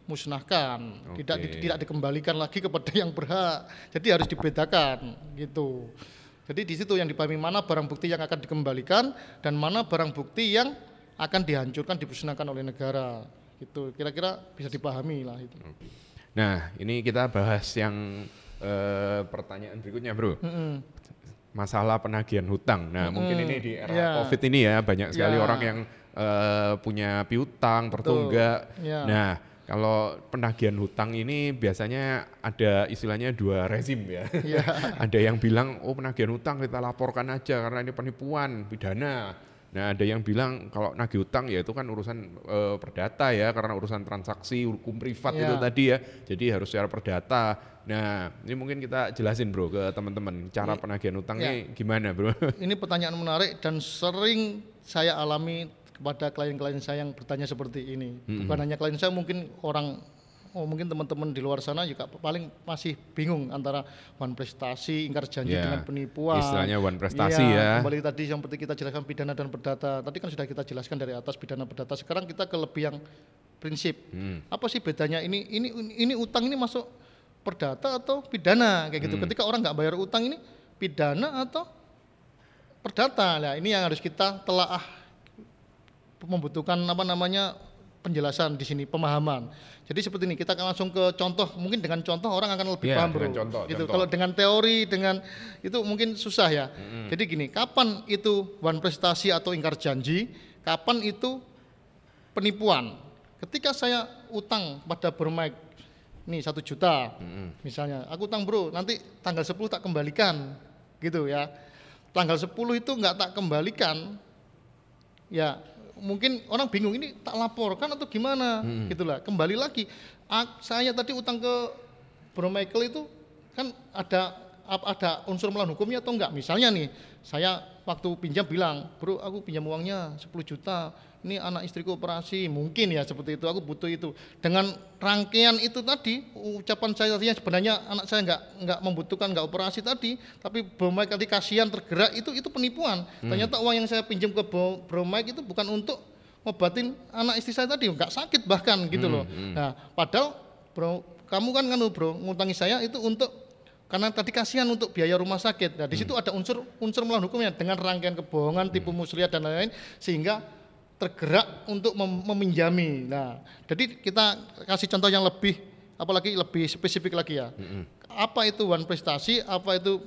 Tidak Oke. di- tidak dikembalikan lagi kepada yang berhak. Jadi harus dibedakan gitu. Jadi di situ yang dipahami mana barang bukti yang akan dikembalikan dan mana barang bukti yang akan dihancurkan, dimusnahkan oleh negara. Gitu. Kira-kira bisa dipahami lah itu. Nah, ini kita bahas yang eh, pertanyaan berikutnya, Bro. Mm-mm. Masalah penagihan hutang. Nah, mungkin ini di era Ya. Covid ini ya banyak sekali Ya. orang yang eh, punya piutang, tertunggak. Ya. Nah, kalau penagihan hutang ini biasanya ada istilahnya dua rezim ya. Ya. ada yang bilang oh penagihan hutang kita laporkan aja karena ini penipuan pidana Nah, ada yang bilang kalau nagih utang ya itu kan urusan eh, perdata ya karena urusan transaksi hukum privat Ya. itu tadi ya. Jadi harus secara perdata. Nah, ini mungkin kita jelasin Bro ke teman-teman cara penagihan utangnya gimana, Bro? Ini pertanyaan menarik dan sering saya alami kepada klien-klien saya yang bertanya seperti ini. Bukan hanya klien saya, mungkin orang, oh mungkin teman-teman di luar sana juga paling masih bingung antara one prestasi, ingkar janji Ya, dengan penipuan. istilahnya one prestasi Iya, ya. Kembali tadi yang seperti kita jelaskan pidana dan perdata. Tadi kan sudah kita jelaskan dari atas pidana perdata. Sekarang kita ke lebih yang prinsip. Hmm. Apa sih bedanya ini? Ini ini utang ini masuk perdata atau pidana kayak Hmm. gitu. Ketika orang nggak bayar utang ini pidana atau perdata. Nah, ini yang harus kita telaah membutuhkan apa namanya penjelasan di sini, pemahaman. Jadi seperti ini, kita akan langsung ke contoh. Mungkin dengan contoh orang akan lebih Iya, paham, bro. contoh, gitu. contoh. Kalau dengan teori, dengan itu mungkin susah ya. Jadi gini, kapan itu one prestasi atau ingkar janji? Kapan itu penipuan? Ketika saya utang pada bermaik, nih satu juta, misalnya, aku utang bro, nanti tanggal 10 tak kembalikan, gitu ya. Tanggal 10 itu nggak tak kembalikan, ya mungkin orang bingung ini tak laporkan atau gimana? Gitulah kembali lagi saya tadi utang ke Bro Michael itu kan ada ada unsur melawan hukumnya atau enggak? Misalnya nih saya waktu pinjam bilang bro aku pinjam uangnya 10 juta. Ini anak istriku operasi. Mungkin ya seperti itu aku butuh itu. Dengan rangkaian itu tadi ucapan saya tadinya sebenarnya anak saya enggak enggak membutuhkan enggak operasi tadi tapi Bro Mike tadi kasihan tergerak itu itu penipuan. Ternyata uang yang saya pinjam ke Bro, Bro Mike itu bukan untuk ngobatin anak istri saya tadi nggak sakit bahkan gitu loh. nah padahal bro kamu kan kan bro ngutangi saya itu untuk karena tadi kasihan untuk biaya rumah sakit. Nah di situ ada unsur unsur melawan hukumnya dengan rangkaian kebohongan tipu muslihat dan lain-lain sehingga tergerak untuk mem- meminjami. Nah jadi kita kasih contoh yang lebih apalagi lebih spesifik lagi ya. Apa itu one prestasi? Apa itu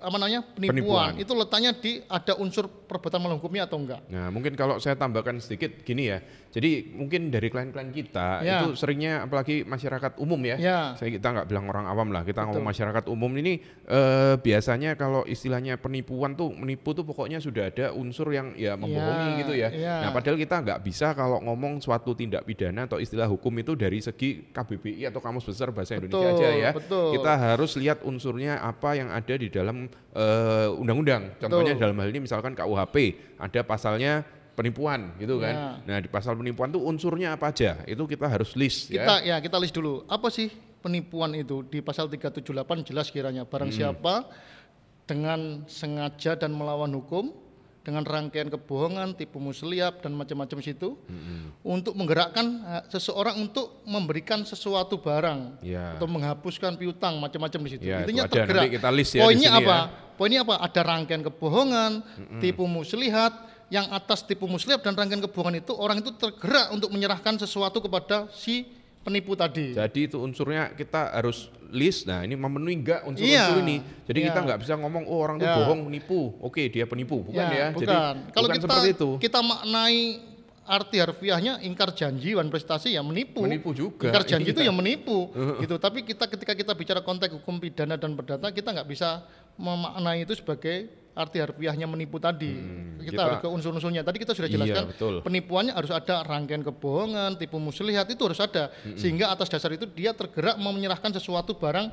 apa namanya penipuan, Penipuan. itu letaknya di ada unsur perbuatan melawan hukumnya atau enggak? Nah, mungkin kalau saya tambahkan sedikit gini ya. Jadi mungkin dari klien-klien kita Ya. itu seringnya apalagi masyarakat umum ya. Ya. Saya kita nggak bilang orang awam lah, kita ngomong masyarakat umum ini eh, biasanya kalau istilahnya penipuan tuh menipu tuh pokoknya sudah ada unsur yang ya membohongi Ya, gitu ya. ya. Nah, padahal kita nggak bisa kalau ngomong suatu tindak pidana atau istilah hukum itu dari segi KBBI atau Kamus Besar Bahasa Indonesia Betul, aja ya. betul. Kita harus lihat unsurnya apa yang ada di dalam eh, undang-undang. Contohnya Betul. dalam hal ini misalkan KUHP ada pasalnya penipuan gitu kan. Ya. Nah, di pasal penipuan tuh unsurnya apa aja? Itu kita harus list Kita ya. ya kita list dulu. Apa sih penipuan itu? Di pasal 378 jelas kiranya barang siapa dengan sengaja dan melawan hukum dengan rangkaian kebohongan, tipu muslihat dan macam-macam situ untuk menggerakkan eh, seseorang untuk memberikan sesuatu barang Ya. atau menghapuskan piutang macam-macam di situ. Ya, itu Intinya ada. tergerak. Nanti kita list ya Poinnya apa? ya. Poinnya apa? Ada rangkaian kebohongan, tipu muslihat, yang atas tipu muslihat dan rangkaian kebohongan itu orang itu tergerak untuk menyerahkan sesuatu kepada si penipu tadi. Jadi itu unsurnya kita harus list. Nah, ini memenuhi enggak unsur-unsur Iya. ini. Jadi kita Iya. nggak bisa ngomong oh orang itu Ya. bohong, menipu. Oke, dia penipu. Bukan ya. bukan. Jadi Kalau bukan kita seperti itu. kita maknai arti harfiahnya ingkar janji wan prestasi ya menipu. Menipu juga, Ingkar janji iya. itu ya menipu gitu. Tapi kita ketika kita bicara konteks hukum pidana dan perdata kita nggak bisa memaknai itu sebagai arti harfiahnya menipu tadi. kita, Hmm, kita- harus ke unsur-unsurnya. Tadi kita sudah Iya, jelaskan betul. penipuannya harus ada rangkaian kebohongan, tipu muslihat itu harus ada. Sehingga atas dasar itu dia tergerak mau menyerahkan sesuatu barang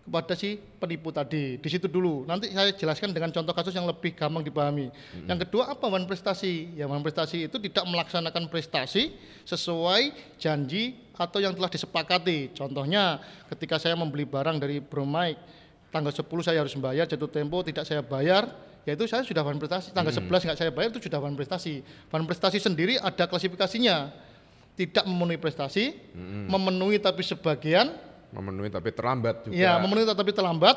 kepada si penipu tadi. Di situ dulu. Nanti saya jelaskan dengan contoh kasus yang lebih gampang dipahami. Yang kedua apa wan prestasi? Ya wan prestasi itu tidak melaksanakan prestasi sesuai janji atau yang telah disepakati. Contohnya ketika saya membeli barang dari Bro Mike tanggal 10 saya harus membayar jatuh tempo tidak saya bayar yaitu saya sudah wan prestasi tanggal 11 nggak saya bayar itu sudah wan prestasi. Wan prestasi sendiri ada klasifikasinya. Tidak memenuhi prestasi memenuhi tapi sebagian. Memenuhi tapi terlambat juga. ya memenuhi tapi terlambat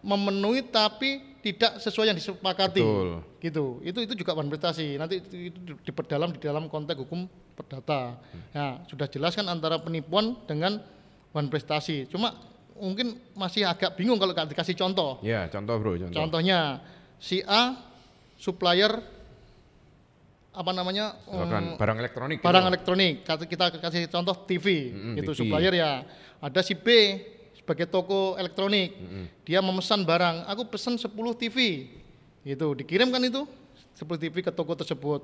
memenuhi tapi tidak sesuai yang disepakati. Betul. gitu. Itu itu juga wan prestasi. Nanti itu, itu diperdalam di dalam konteks hukum perdata. Nah sudah jelaskan antara penipuan dengan wan prestasi. Cuma mungkin masih agak bingung kalau dikasih contoh. Ya, contoh Bro, contoh. contohnya si A supplier apa namanya Misalkan em, barang elektronik. gitu. barang elektronik Kata- kita kasih contoh TV Mm-mm, itu TV. supplier ya ada si B sebagai toko elektronik dia memesan barang aku pesan 10 TV itu dikirim kan itu CCTV ke toko tersebut.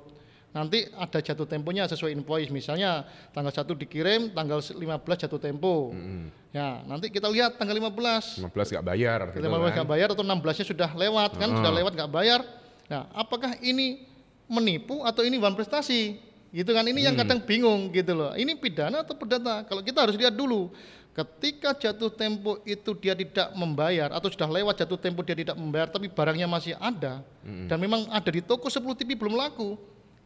Nanti ada jatuh temponya sesuai invoice. Misalnya tanggal 1 dikirim, tanggal 15 jatuh tempo. Ya, nanti kita lihat tanggal 15. 15 nggak bayar. gitu 15 kan. nggak bayar atau 16-nya sudah lewat kan, sudah lewat nggak bayar. Nah, apakah ini menipu atau ini wan prestasi? Gitu kan ini yang Hmm. kadang bingung gitu loh. Ini pidana atau perdata? Kalau kita harus lihat dulu. Ketika jatuh tempo itu dia tidak membayar atau sudah lewat jatuh tempo dia tidak membayar tapi barangnya masih ada Hmm. dan memang ada di toko 10 TV belum laku,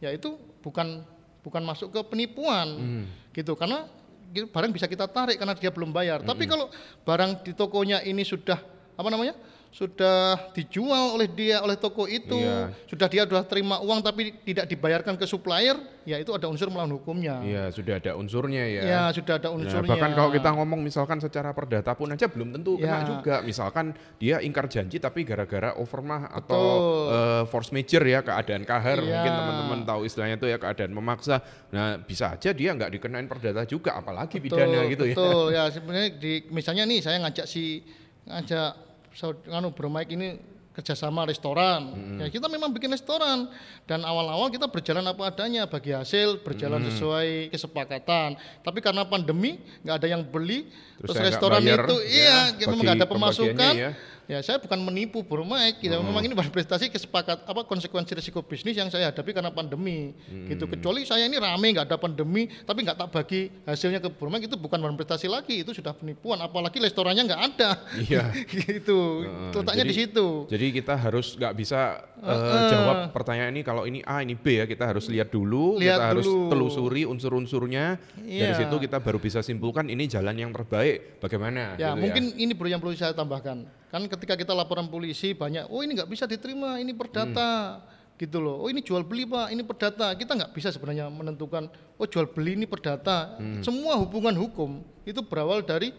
ya itu bukan bukan masuk ke penipuan Hmm. gitu karena barang bisa kita tarik karena dia belum bayar. Hmm. Tapi kalau barang di tokonya ini sudah apa namanya? Sudah dijual oleh dia oleh toko itu, Iya. sudah dia sudah terima uang tapi tidak dibayarkan ke supplier, ya itu ada unsur melawan hukumnya. Iya, sudah ada unsurnya ya. Ya, sudah ada Nah, unsurnya. bahkan kalau kita ngomong misalkan secara perdata pun aja belum tentu kena Ya. juga. Misalkan dia ingkar janji tapi gara-gara overmah atau Betul. eh, force major ya keadaan kahar Iya. mungkin teman-teman tahu istilahnya itu ya keadaan memaksa. Nah bisa aja dia nggak dikenain perdata juga apalagi pidana gitu ya. Betul, ya sebenarnya di misalnya nih saya ngajak si ngajak saud- nganu bermaik ini kerjasama restoran. Ya kita memang bikin restoran dan awal-awal kita berjalan apa adanya bagi hasil berjalan sesuai kesepakatan. Tapi karena pandemi nggak ada yang beli Terus terus, restoran bayar, itu ya, iya memang nggak ada pemasukan. pembagiannya Ya saya bukan menipu bermaik, gitu. memang ini prestasi kesepakat apa konsekuensi risiko bisnis yang saya hadapi karena pandemi, gitu. Kecuali saya ini rame nggak ada pandemi, tapi nggak tak bagi hasilnya ke bermaik itu bukan prestasi lagi, itu sudah penipuan. Apalagi restorannya nggak ada, Iya. gitu. Heeh, Letaknya di situ. Jadi kita harus nggak bisa eh, jawab pertanyaan ini kalau ini A ini B ya kita harus lihat dulu, Lihat kita harus dulu. telusuri unsur-unsurnya. Dari Iya. situ kita baru bisa simpulkan ini jalan yang terbaik bagaimana. Ya gitu mungkin ini bro yang perlu saya tambahkan. Kan ketika kita laporan polisi banyak, oh ini nggak bisa diterima, ini perdata, gitu loh. Oh ini jual beli pak, ini perdata. Kita nggak bisa sebenarnya menentukan, oh jual beli ini perdata. Semua hubungan hukum itu berawal dari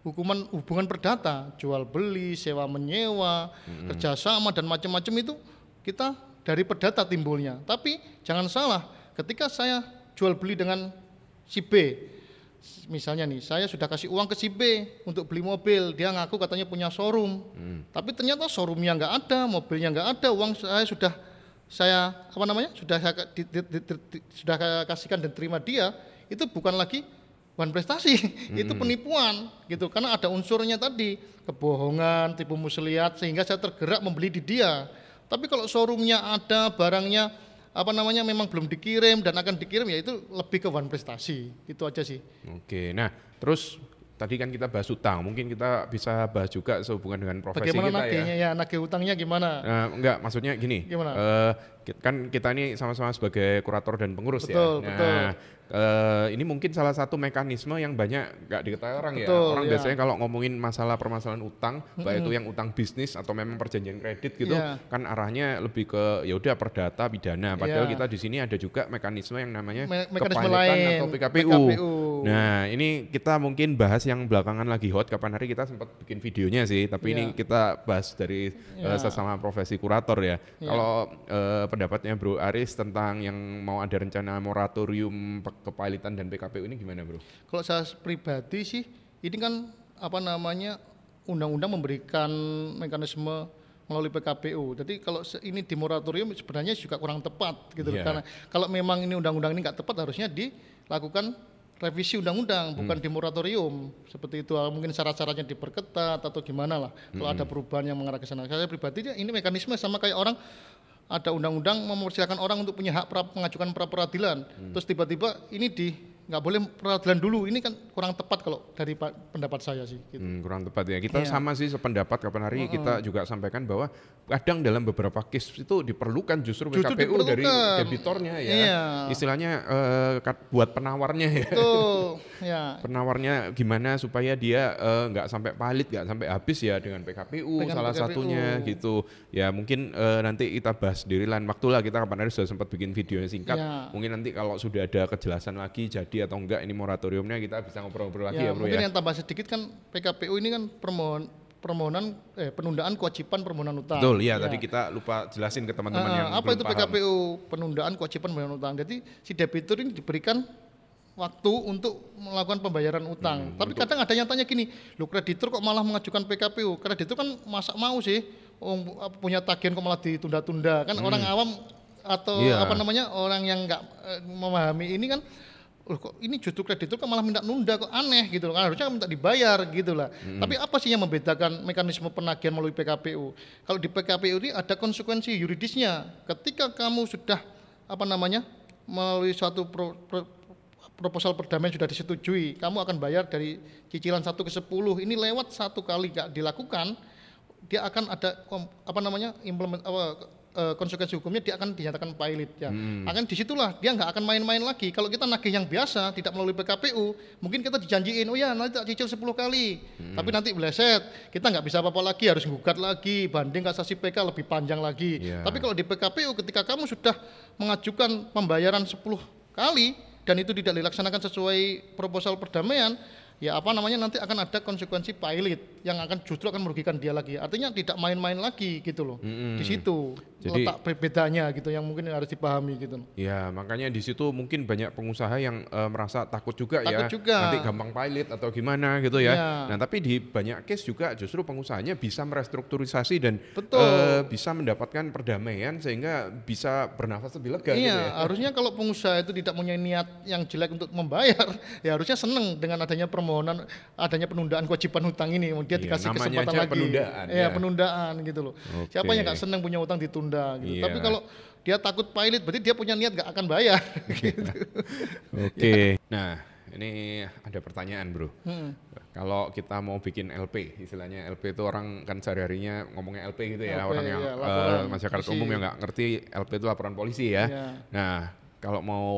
hukuman hubungan perdata, jual beli, sewa menyewa, kerjasama dan macam-macam itu kita dari perdata timbulnya. Tapi jangan salah, ketika saya jual beli dengan si B, misalnya nih saya sudah kasih uang ke si B untuk beli mobil. Dia ngaku katanya punya showroom. Tapi ternyata showroomnya nggak ada mobilnya nggak ada uang saya sudah saya apa namanya sudah saya di- di- di- di- sudah saya kasihkan dan terima dia itu bukan lagi bukan prestasi. Itu penipuan gitu. Karena ada unsurnya tadi kebohongan tipu muslihat sehingga saya tergerak membeli di dia. Tapi kalau showroomnya ada barangnya apa namanya memang belum dikirim dan akan dikirim ya itu lebih ke one prestasi itu aja sih Oke, nah terus tadi kan kita bahas utang, mungkin kita bisa bahas juga sehubungan dengan profesi bagaimana kita ya. nagihnya ya nagih utangnya gimana Nah, enggak, maksudnya gini. Gimana? ki- kan kita ini sama-sama sebagai kurator dan pengurus Betul, ya. betul. Eh, ini mungkin salah satu mekanisme yang banyak nggak diketahui orang ya. Betul, Orang ya. biasanya kalau ngomongin masalah permasalahan utang, baik itu yang utang bisnis atau memang perjanjian kredit gitu, Iya. kan arahnya lebih ke ya udah perdata pidana. Padahal Iya. kita di sini ada juga mekanisme yang namanya Me- mekanisme lain, atau PKPU. PKPU. Nah, ini kita mungkin bahas yang belakangan lagi hot. Kapan hari kita sempat bikin videonya sih, tapi ini Iya. kita bahas dari Iya. eh, sesama profesi kurator ya. Iya. Kalau eh, pendapatnya Bro Aris tentang yang mau ada rencana moratorium kepailitan dan PKPU ini gimana, Bro? kalau saya pribadi sih ini kan apa namanya undang-undang memberikan mekanisme melalui PKPU. Jadi kalau ini di moratorium sebenarnya juga kurang tepat gitu loh. Iya. karena kalau memang ini undang-undang ini nggak tepat harusnya dilakukan revisi undang-undang bukan di moratorium seperti itu Ah, mungkin syarat-syaratnya diperketat atau gimana lah kalau ada perubahan yang mengarah ke sana saya pribadi ya, ini mekanisme sama kayak orang ada undang-undang mempersilahkan orang untuk punya hak pra- mengajukan pra peradilan terus tiba-tiba ini di nggak boleh peradilan dulu ini kan kurang tepat kalau dari pa- pendapat saya sih gitu. Hmm, kurang tepat ya. Kita Iya. sama sih sependapat kapan hari kita juga sampaikan bahwa kadang dalam beberapa case itu diperlukan justru, Justru PKPU dari diperlukan. debitornya ya. Iya. Istilahnya kat- buat penawarnya ya. Betul, ya. penawarnya gimana supaya dia eh, nggak sampai palit nggak sampai habis ya dengan PKPU Dengan salah PKPU. satunya gitu ya mungkin eh, nanti kita bahas di lain waktu lah kita kapan hari sudah sempat bikin videonya singkat Ya. mungkin nanti kalau sudah ada kejelasan lagi jadi atau enggak ini moratoriumnya kita bisa ngobrol-ngobrol lagi ya, Ya, bro mungkin ya yang tambah sedikit kan PKPU ini kan permohon permohonan eh, penundaan kewajiban permohonan utang. betul ya, tadi kita lupa jelasin ke teman-teman Ah, yang apa itu paham. PKPU penundaan kewajiban permohonan utang. Jadi si debitur ini diberikan waktu untuk melakukan pembayaran utang. Hmm, Tapi kadang ada yang tanya gini, lu kreditur kok malah mengajukan PKPU? Kreditur kan masa mau sih oh, apa, punya tagihan kok malah ditunda-tunda kan orang awam atau Iya. apa namanya orang yang nggak eh, memahami ini kan "Loh, kok ini justru kreditur kok malah minta nunda kok aneh gitu loh. Kan harusnya minta dibayar gitu lah. Tapi apa sih yang membedakan mekanisme penagihan melalui PKPU kalau di PKPU ini ada konsekuensi yuridisnya. Ketika kamu sudah apa namanya melalui suatu pro- pro- proposal perdamaian sudah disetujui, kamu akan bayar dari cicilan 1 ke 10. Ini lewat satu kali nggak dilakukan, dia akan ada apa namanya implement apa eh, konsekuensi hukumnya dia akan dinyatakan pilot ya. Akan di situlah dia nggak akan main-main lagi. Kalau kita nagih yang biasa tidak melalui PKPU, mungkin kita dijanjiin, oh ya nanti tak cicil 10 kali, tapi nanti meleset, kita nggak bisa apa-apa lagi, harus gugat lagi, banding kasasi PK lebih panjang lagi. Iya. Tapi kalau di PKPU ketika kamu sudah mengajukan pembayaran 10 kali dan itu tidak dilaksanakan sesuai proposal perdamaian, ya apa namanya nanti akan ada konsekuensi pilot yang akan justru akan merugikan dia lagi. Artinya tidak main-main lagi gitu loh. Di situ Jadi- letak be- bedanya gitu yang mungkin harus dipahami gitu. Ya, makanya di situ mungkin banyak pengusaha yang eh, merasa takut juga ya. Takut juga. Nanti gampang pilot atau gimana gitu ya. Iya. Nah, tapi di banyak case juga justru pengusahanya bisa merestrukturisasi dan Betul. eh, bisa mendapatkan perdamaian sehingga bisa bernafas lebih lega gitu Iya, ya. harusnya kalau pengusaha itu tidak punya niat yang jelek untuk membayar, ya harusnya seneng dengan adanya permohonan, adanya penundaan kewajiban hutang ini. Dia Iya, dikasih kesempatan lagi. penundaan, Iya, ya. penundaan gitu loh. Oke. Siapa yang nggak seneng punya utang ditunda gitu. Iya. Tapi kalau dia takut pilot, berarti dia punya niat nggak akan bayar. gitu. Oke. Nah, ini ada pertanyaan, Bro. Hmm. Kalau kita mau bikin LP, istilahnya LP itu orang kan sehari-harinya ngomongnya LP gitu ya, LP, orang yang iya, eh, laporan masyarakat polisi. umum yang nggak ngerti LP itu laporan polisi ya. Iya. Nah, kalau mau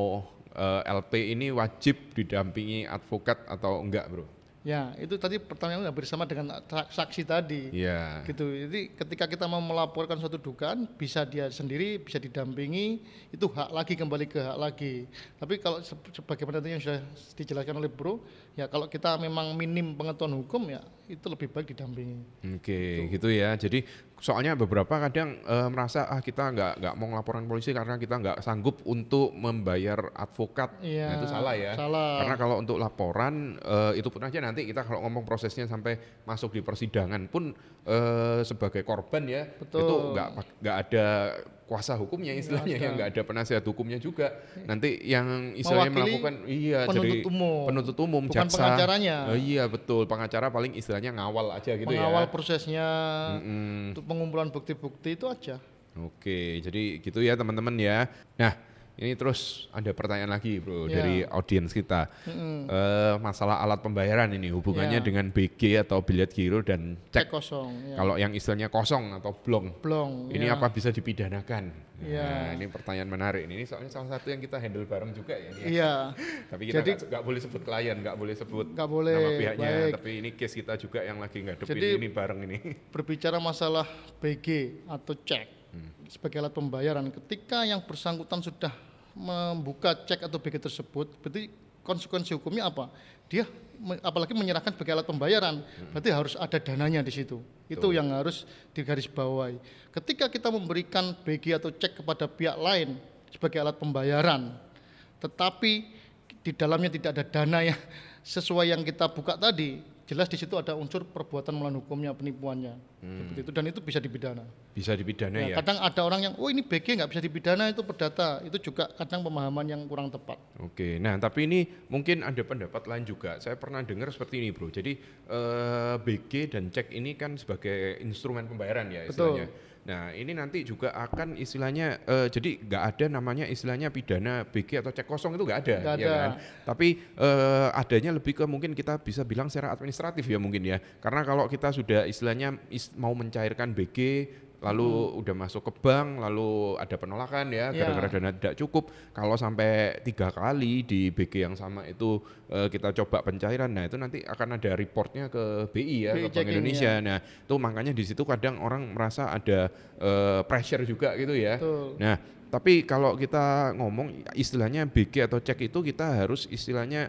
eh, LP ini wajib didampingi advokat atau enggak, Bro? Ya, itu tadi pertanyaan hampir sama dengan sa- saksi tadi. Iya. gitu jadi ketika kita mau melaporkan suatu dugaan bisa dia sendiri bisa didampingi itu hak lagi kembali ke hak lagi tapi kalau se- sebagaimana tadi yang sudah dijelaskan oleh bro ya kalau kita memang minim pengetahuan hukum ya itu lebih baik didampingi Oke, gitu ya. Jadi soalnya beberapa kadang eh, merasa ah kita nggak nggak mau ngelaporan polisi karena kita nggak sanggup untuk membayar advokat. Iya, Nah, itu salah ya. salah. Karena kalau untuk laporan eh, itu pun aja nanti kita kalau ngomong prosesnya sampai masuk di persidangan pun eh, sebagai korban ya Betul. itu nggak nggak ada kuasa hukumnya istilahnya yang nggak ada penasihat hukumnya juga. Nanti yang istilahnya Mewakili melakukan iya penuntut jadi umum. penuntut umum Bukan jaksa. pengacaranya. Eh, iya betul, pengacara paling istilahnya ngawal aja gitu mengawal ya. prosesnya Mm-mm. untuk pengumpulan bukti-bukti itu aja Oke, jadi gitu ya teman-teman ya. Nah, ini terus ada pertanyaan lagi bro Ya. dari audiens kita. Eh, masalah alat pembayaran ini hubungannya Ya. dengan BG atau bilet giro dan cek cek. kosong ya. Kalau yang istilahnya kosong atau blong, blong ini ya. apa bisa dipidanakan? Ya. Nah, ini pertanyaan menarik. Ini soalnya salah satu yang kita handle bareng juga ya. ya. iya Tapi kita Jadi- nggak nggak boleh sebut klien, nggak boleh sebut Nggak boleh, nama pihaknya. baik. Tapi ini case kita juga yang lagi ngadepin Jadi- ini bareng ini. berbicara masalah BG atau cek sebagai alat pembayaran. Ketika yang bersangkutan sudah membuka cek atau BG tersebut berarti konsekuensi hukumnya apa? Dia apalagi menyerahkan sebagai alat pembayaran. Berarti harus ada dananya di situ. Itu yang harus digarisbawahi. Ketika kita memberikan BG atau cek kepada pihak lain sebagai alat pembayaran tetapi di dalamnya tidak ada dana yang sesuai yang kita buka tadi jelas di situ ada unsur perbuatan melawan hukumnya penipuannya seperti itu dan itu bisa dipidana Bisa dipidana Ya, ya. kadang ada orang yang oh ini BG nggak bisa dipidana itu perdata itu juga kadang pemahaman yang kurang tepat Oke, nah tapi ini mungkin ada pendapat lain juga. Saya pernah dengar seperti ini, bro. Jadi eh, BG dan cek ini kan sebagai instrumen pembayaran ya Betul. Nah ini nanti juga akan istilahnya, eh, jadi nggak ada namanya istilahnya pidana BG atau cek kosong itu nggak ada, Nggak ya ada. kan? Tapi eh, adanya lebih ke mungkin kita bisa bilang secara administratif ya mungkin ya. Karena kalau kita sudah istilahnya is- mau mencairkan BG lalu udah masuk ke bank lalu ada penolakan ya Ya. gara-gara dana tidak cukup kalau sampai tiga kali di BG yang sama itu eh, kita coba pencairan nah itu nanti akan ada reportnya ke BI ya ke BI Bank checking, Indonesia nah itu makanya di situ kadang orang merasa ada eh, pressure juga gitu ya Betul. nah tapi kalau kita ngomong istilahnya BG atau cek itu kita harus istilahnya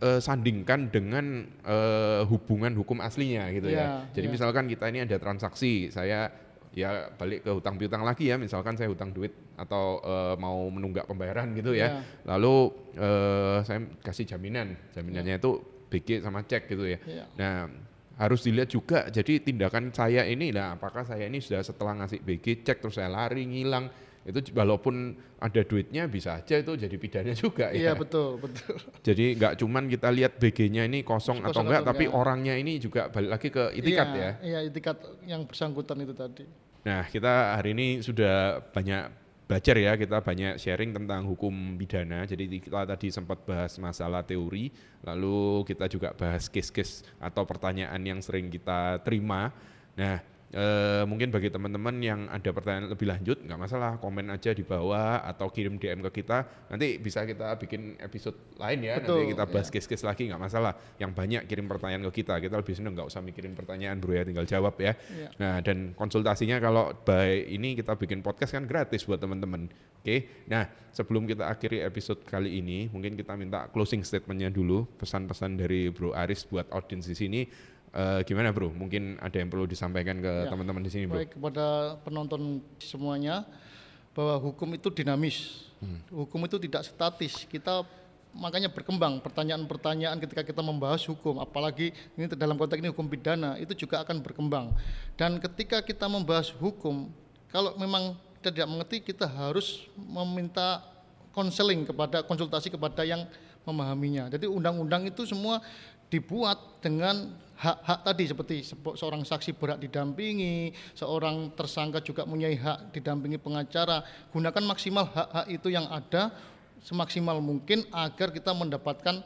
eh, sandingkan dengan eh, hubungan hukum aslinya gitu ya. Ya, Jadi ya. misalkan kita ini ada transaksi, saya ya balik ke hutang piutang lagi ya, misalkan saya hutang duit atau eh, mau menunggak pembayaran gitu ya. Ya. Lalu eh, saya kasih jaminan, jaminannya itu BG sama cek gitu ya. Ya. Nah, harus dilihat juga. Jadi tindakan saya ini, nah apakah saya ini sudah setelah ngasih BG cek terus saya lari ngilang itu walaupun ada duitnya bisa aja itu jadi pidana juga Iya ya. betul betul. Jadi nggak cuman kita lihat BG-nya ini kosong, Kosong atau enggak, atau tapi enggak. orangnya ini juga balik lagi ke itikat iya, ya. Iya itikat yang bersangkutan itu tadi. Nah, kita hari ini sudah banyak belajar ya, kita banyak sharing tentang hukum pidana. Jadi kita tadi sempat bahas masalah teori, lalu kita juga bahas case-case atau pertanyaan yang sering kita terima. Nah, eh, mungkin bagi teman-teman yang ada pertanyaan lebih lanjut, nggak masalah, komen aja di bawah atau kirim DM ke kita. Nanti bisa kita bikin episode lain ya, nanti Betul, kita bahas ya. case-case lagi nggak masalah. Yang banyak kirim pertanyaan ke kita, kita lebih seneng nggak usah mikirin pertanyaan bro ya, tinggal jawab ya. Iya. Nah, dan konsultasinya kalau by ini kita bikin podcast kan gratis buat teman-teman. Oke. Nah, sebelum kita akhiri episode kali ini, mungkin kita minta closing statementnya dulu, pesan-pesan dari Bro Aris buat audiens di sini. Eh, gimana Bro? Mungkin ada yang perlu disampaikan ke Ya. teman-teman di sini, Bro. Baik kepada penonton semuanya bahwa hukum itu dinamis. Hmm. Hukum itu tidak statis. Kita makanya berkembang pertanyaan-pertanyaan ketika kita membahas hukum, apalagi ini dalam konteks ini hukum pidana itu juga akan berkembang. Dan ketika kita membahas hukum, kalau memang kita tidak mengerti, kita harus meminta konseling kepada konsultasi kepada yang memahaminya. Jadi undang-undang itu semua dibuat dengan hak-hak tadi seperti seorang saksi berhak didampingi, seorang tersangka juga mempunyai hak didampingi pengacara. Gunakan maksimal hak-hak itu yang ada semaksimal mungkin agar kita mendapatkan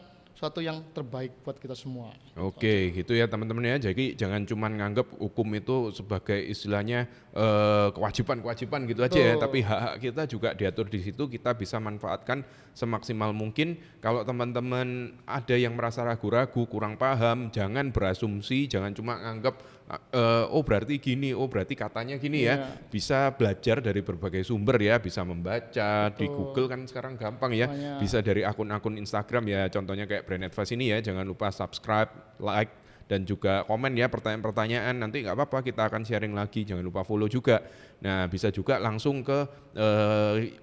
suatu yang terbaik buat kita semua. Oke, gitu ya teman-teman ya. Jadi jangan cuma nganggap hukum itu sebagai istilahnya eh, kewajiban-kewajiban gitu aja ya, tapi hak-hak kita juga diatur di situ. Kita bisa manfaatkan semaksimal mungkin. Kalau teman-teman ada yang merasa ragu-ragu, kurang paham, jangan berasumsi, jangan cuma nganggap eh, oh berarti gini, oh berarti katanya gini ya. Iya. Bisa belajar dari berbagai sumber ya, bisa membaca di Betul. Google kan sekarang gampang ya. Banyak. Bisa dari akun-akun Instagram ya, contohnya kayak Brand Advice ini ya, jangan lupa subscribe, like, dan juga komen ya pertanyaan-pertanyaan. Nanti nggak apa-apa, kita akan sharing lagi. Jangan lupa follow juga. Nah, bisa juga langsung ke eh,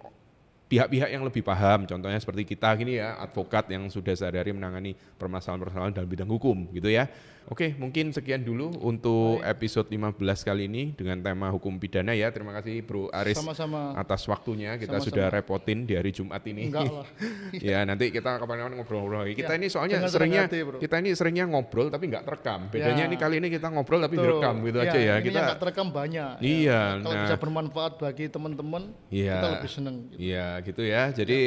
pihak-pihak yang lebih paham. Contohnya seperti kita gini ya, advokat yang sudah sehari-hari menangani permasalahan-permasalahan dalam bidang hukum, gitu ya. Oke, mungkin sekian dulu untuk episode 15 kali ini dengan tema hukum pidana ya. Terima kasih Bro Aris Sama-sama. atas waktunya. Kita Sama-sama. sudah repotin di hari Jumat ini. Enggak lah. ya nanti kita kapan-kapan ngobrol-ngobrol lagi. Kita Ya, ini soalnya seringnya hati, Bro. kita ini seringnya ngobrol tapi nggak terekam. Bedanya Ya. ini kali ini kita ngobrol tapi Betul. direkam gitu Ya, aja ya. ini Kita nggak terekam banyak. ya. Iya, Kalau nah. bisa bermanfaat bagi teman-teman, Iya. kita lebih senang. gitu. Iya gitu ya. Jadi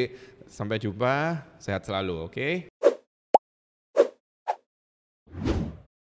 sampai jumpa, sehat selalu, oke?